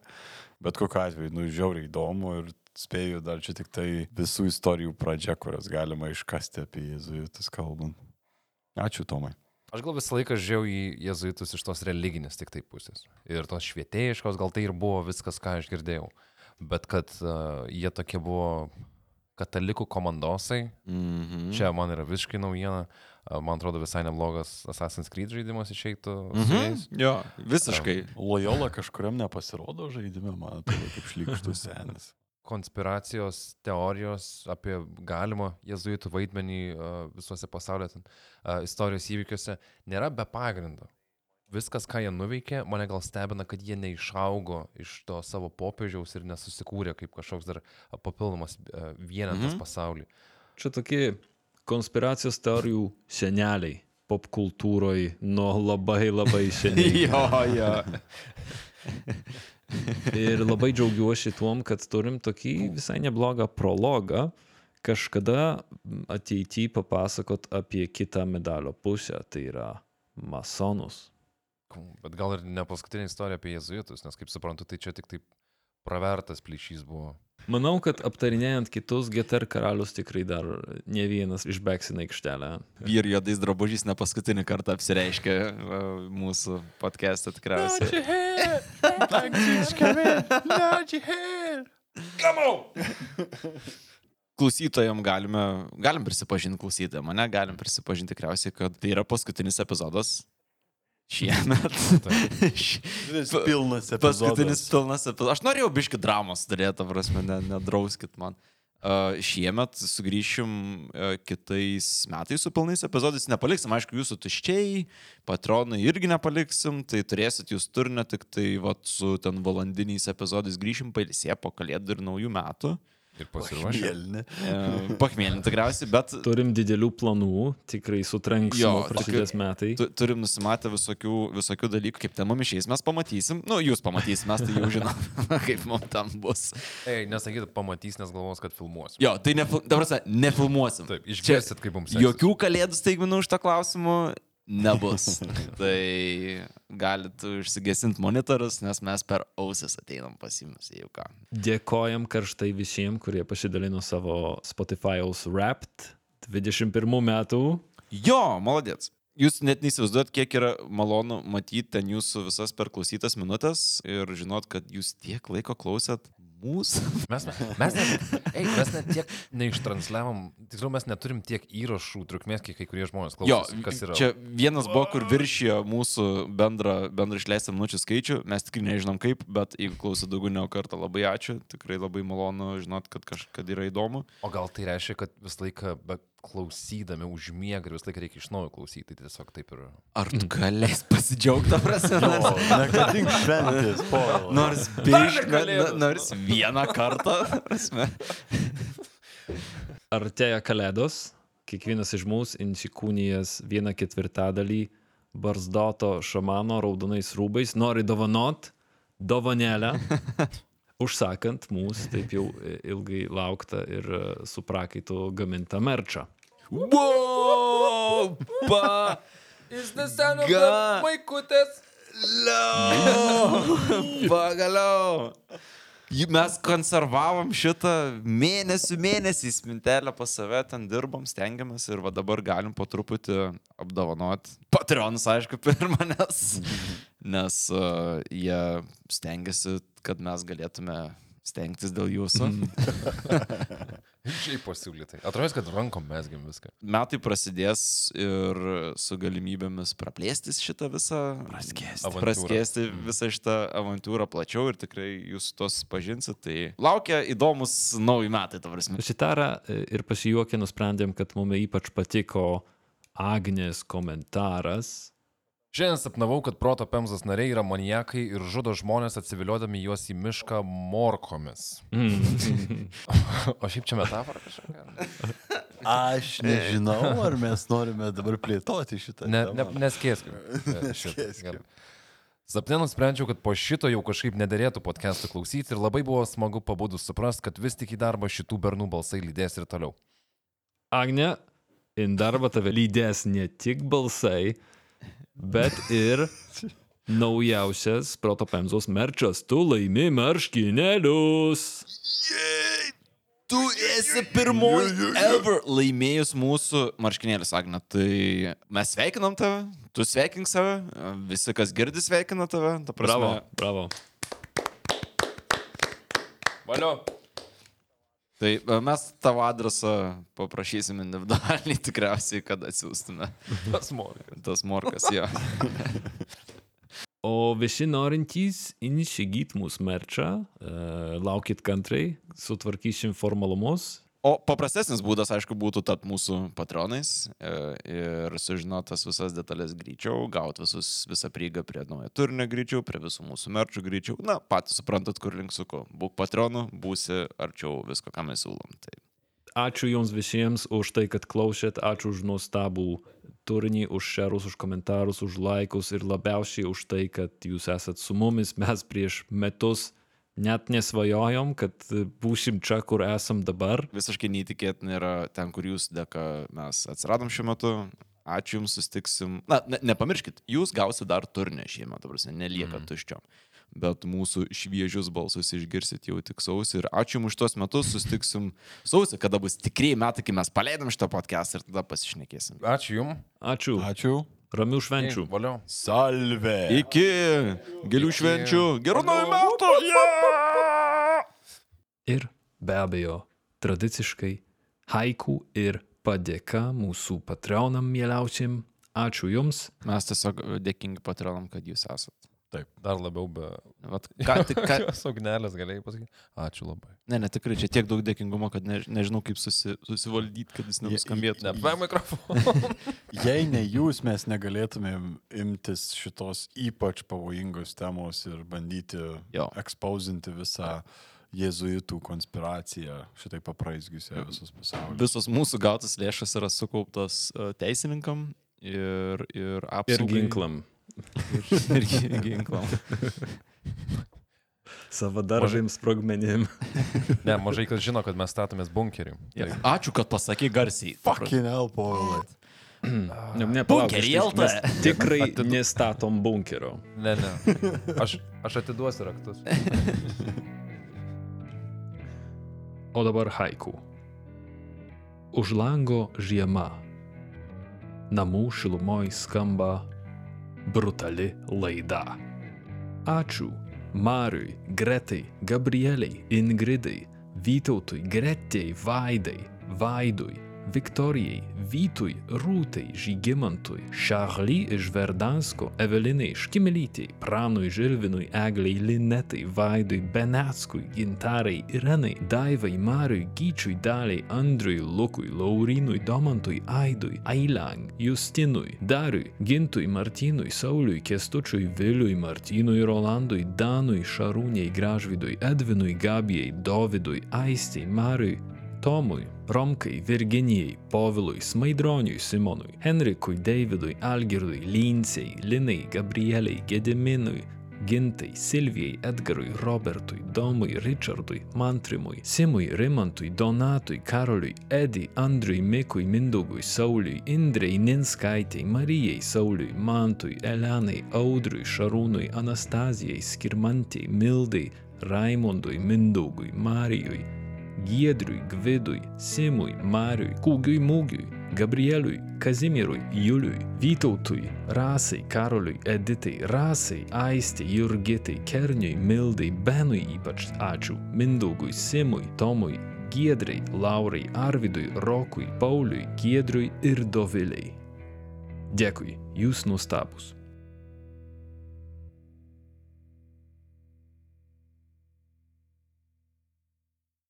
Bet kokiu atveju, nu, žiauriai įdomu ir spėju dar čia tik tai visų istorijų pradžia, kurias galima iškasti apie jėzuitus kalbant. Ačiū, Tomai. Aš gal visą laiką žiūrėjau į jezuitus iš tos religinės tik tai pusės. Ir tos švietėjiškos, gal tai ir buvo viskas, ką aš girdėjau. Bet kad uh, jie tokie buvo katalikų komandosai, Mhm. čia man yra visiškai naujiena. Uh, man atrodo visai neblogas Assassin's Creed žaidimas išeitų Mhm. jais. Jo, visiškai. Lojola kažkuriam nepasirodo žaidime, man atrodo, kaip šlikštus senis. Konspiracijos teorijos apie galimą jezuitų vaidmenį uh, visuose pasaulio uh, istorijos įvykiuose nėra be pagrindo. Viskas, ką jie nuveikė, mane gal stebina, kad jie neišaugo iš to savo popiežiaus ir nesusikūrė kaip kažkoks dar a, papildomas vienetas Mhm. pasaulyje. Čia tokie konspiracijos teorijų seneliai popkultūroje nuo labai labai seniai. jo, jo. Ir labai džiaugiuosi tuom, kad turim tokį visai neblogą prologą, kažkada ateityje papasakot apie kitą medalio pusę, tai yra masonus. Bet gal ir ne paskutinė istorija apie jezuitus, nes kaip suprantu, tai čia tik taip pravertas plyšys buvo. Manau, kad aptarinėjant kitus GTR karalius tikrai dar ne vienas išbeksina aikštelę. Vyr juodais drabužiais ne paskutinį kartą apsireiškia mūsų podcast'e tikriausiai. Klausytojam galime, galim prisipažinti klausytojam, mane galim prisipažinti tikriausiai, kad tai yra paskutinis epizodas šiemet. Ši- Pilnas Paskutinis epizodas. pilnas epizodas. Aš norėjau biški dramos turėti, prasme, ne, nedrauskit man. Uh, šiemet sugrįšim uh, kitais metais su pilnais epizodais. Nepaliksim, aišku, jūsų tuščiai, patronai irgi nepaliksim, tai turėsit jūs turinio, tik tai vat, su ten valandiniais epizodais grįšim pailsė po kalėdų ir naujų metų. Ir pasiruošę. Pachmėlin tikriausiai, bet Turim didelių planų, tikrai sutranksim Jo, prasidės metai. tu, turim nusimatę visokių, visokių dalykų, kaip ten mum išeis, mes pamatysim. Nu, jūs pamatysim, mes tai jau žinom, kaip mums tam bus. Ei, nesakyt, pamatys, nes galvos, kad filmuosim. Jo, tai ne, dabar nefilmuosim. Taip, išgirsit, kaip mums jokių kalėdų staigmenų už tą klausimą nebus. tai galit išsigesinti monitorus, nes mes per ausis ateinam pas jumis, jau ką. Dėkojam karštai visiems, kurie pasidalino savo Spotify'aus Wrapped 21 metų. Jo, maladėts. Jūs net neįsivaizduot, kiek yra malonu matyti ten jūsų visas perklausytas minutės ir žinot, kad jūs tiek laiko klausėt mūsų. Mes, mes, net, ei, mes net tiek neištransliavom, tiksliau mes neturim tiek įrašų trukmės, kiek kai kurie žmonės Jo, klauso. Kas yra? čia vienas buvo, kur viršijo mūsų bendrą, bendrą išleistą minučių skaičių. Mes tikrai nežinom kaip, bet jeigu klausot daugiau negu kartą, labai ačiū. Tikrai labai malonu žinot, kad kažkada yra įdomu. O gal tai reiškia, kad visą laiką be klausydami užmiega ir visą laiką reikia iš naujo klausyti. Tai tiesiog taip ir... Ar tu galės pasidžiaugti, prasme? O, negadink šventės, po. Nors biškai, nors vieną kartą. prasme. Artėja kalėdos, kiekvienas iš mūsų insikūnijas vieną ketvirtadalį barzdoto šamano raudonais rūbais nori dovanot dovanėlę, užsakant mūsų taip jau ilgai lauktą ir su prakaitu gamintą merčą. Wow! Pa! Jis neseno Ga- vaikutės. Pagaliau. Mes konservavom šitą mėnesių mėnesiais mintelę pas save, ten dirbom, stengiamės ir va dabar galim po truputį apdovanoti. Patreonus, aišku, pirmą, nes, nes uh, jie stengiasi, kad mes galėtume stengtis dėl jūsų. Šiaip pasiūlytai. Atrodo, kad rankom mesgiam viską. Metai prasidės ir su galimybėmis praplėstis šitą visą. Praskėsti. Praskėsti visą šitą avantūrą plačiau ir tikrai jūs tos pažinsit. Tai laukia įdomus nauji metai, ta prasme. Susitarę e, ir pasijuokę nusprendėm, kad mums ypač patiko Agnės komentaras. Šiandien sapnavau, kad proto pemzas nariai yra maniakai ir žudo žmonės atsiviliodami juos į mišką morkomis. Mm. O šiaip čia metafora kažkokia? Aš nežinau, ar mes norime dabar plėtoti šitą. Ne, ne, temą. neskėskim. Sapne nusprendžiau, kad po šito jau kažkaip nederėtų podcast'ų klausyti ir labai buvo smagu pabudus suprasti, kad vis tik į darbą šitų bernų balsai lydės ir toliau. Agne, į darbą tave lydės ne tik balsai, bet ir naujausias protopemzos merčas. Tu laimi marškinėlius. Tu esi pirmoji ever laimėjus mūsų marškinėlius, Agne. Tai mes sveikinam tave, tu sveikink save, visi, kas girdi, sveikina tave. Ta prasme, Bravo, bravo. Valio. Tai e, mes tavo adresą paprašysim individualiai tikriausiai, kad atsiųstume Tas morkas. tas morkas jo. O visi norintys įsigyti mūsų merčą, e, laukit kantrai, sutvarkysim formalumus. O paprastesnis būdas, aišku, būtų tapti mūsų patronais e, ir sužinoti tas visas detalės greičiau, gauti visus, visą prieigą prie naujo turinio greičiau, prie visų mūsų merčių greičiau. Na, patys suprantat, kur link suku. Būk patronu, būsi arčiau visko, ką mes siūlom. Tai Ačiū Jums visiems už tai, kad klausėt, ačiū už nuostabų turinį, už šerus, už komentarus, už laikus ir labiausiai už tai, kad Jūs esat su mumis. Mes prieš metus net nesvajojom, kad būsim čia, kur esam dabar. visiškai neįtikėtina yra ten, kur jūs dėka mes atsiradom šiuo metu. Ačiū Jums, sustiksim. Na, ne, nepamirškit, Jūs gausite dar turinę šiemet, prasme, nelieka mm. tuščio. Bet mūsų šviežius balsus išgirsit jau tik sausį. Ir ačiū Jums už tos metus, sustiksim sausį, kada bus tikrieji metai, kai mes paleidom šitą podcastą ir tada pasišnekėsim. Ačiū Jums. Ačiū. Ačiū. Ramių švenčių. Valio. Salve. Iki gėlių švenčių. Gerų naujų metų. Ir be abejo, tradiciškai haiku ir padėka mūsų patronam mieliausiam. Ačiū Jums. Mes tiesiog dėkingi patronam, kad Jūs esat. Dar labiau be... Vat, ką, tik, ką, Saugnelės galėjai pasakyti. Ačiū labai. ne, ne, tikrai čia tiek daug dėkingumo, kad ne, nežinau, kaip susi, susivaldyti, kad jis nenuskambėtų. Ne, be mikrofono. Jei ne jūs, mes negalėtumėm imtis šitos ypač pavojingos temos ir bandyti Jo. ekspozinti visą jėzuitų konspiraciją, šitai papraizgiusią visus pasaulius. Visos mūsų gautas lėšas yra sukauptos e, teisininkam ir, ir Ir apsaugai. ginklam. Ir gi- ginklam. Savadaržėm sprogmenim. Ne, mažai kas žino, kad mes statomės bunkerį. Ir Ačiū, kad pasakai garsiai. Fucking hell, povilai. Ne, ne, Bunkerį LT. Tikrai nestatom bunkerio. Ne, ne. Aš, aš atiduosiu raktus. O dabar haiku. Už lango žiema. Namų šilumoj skamba brutali laida. Ačiū Mariui, Gretai, Gabrieliai, Ingridai, Vytautui, Gretei, Vaidai, Vaidui, Viktorijai, Vytui, Rūtai, Žygimantui, Šarly iš Verdansko, Evelinai Škimelytei, Pranui Žilvinui, Egliai Linetai, Vaidui Beneckui, Gintarai Irenai, Daivai Mariui, Gyčiui Daliai, Andriui, Lukui, Laurinui, Domantui, Aidui, Ailang, Justinui, Dariui, Gintui, Martynui, Sauliui, Kestučiui, Viliui, Martynui, Rolandui, Danui, Šarūniai, Gražvidui, Edvinui, Gabijai, Dovydui, Aistei, Mariui, Tomui, Romkai, Virginijai, Povilui, Smaidroniui, Simonui, Henrikui, Davidui, Algirdui, Lynsei, Linai, Gabrieliai, Gediminui, Gintai, Silvijai, Edgarui, Robertui, Domui, Richardui, Mantrimui, Simui, Rimantui, Donatui, Karoliui, Edi, Andriui, Mikui, Mindaugui, Sauliui, Indrei, Ninskaitai, Marijai, Sauliui, Mantui, Elenai, Audriui, Šarūnui, Anastazijai, Skirmantai, Mildai, Raimondui, Mindaugui, Marijui, Giedriui, Gvidui, Simui, Mariui, Kūgiui Mūgiui, Gabrieliui, Kazimierui, Juliui, Vytautui, Rasai, Karoliui, Editai, Rasai, Aistė, Jurgitai, Kerniui, Mildai, Benui ypač ačiū, Mindaugui, Simui, Tomui, Giedrai, Laurai, Arvidui, Rokui, Pauliui, Giedriui ir Doviliai. Dėkui, jūs nuostabus.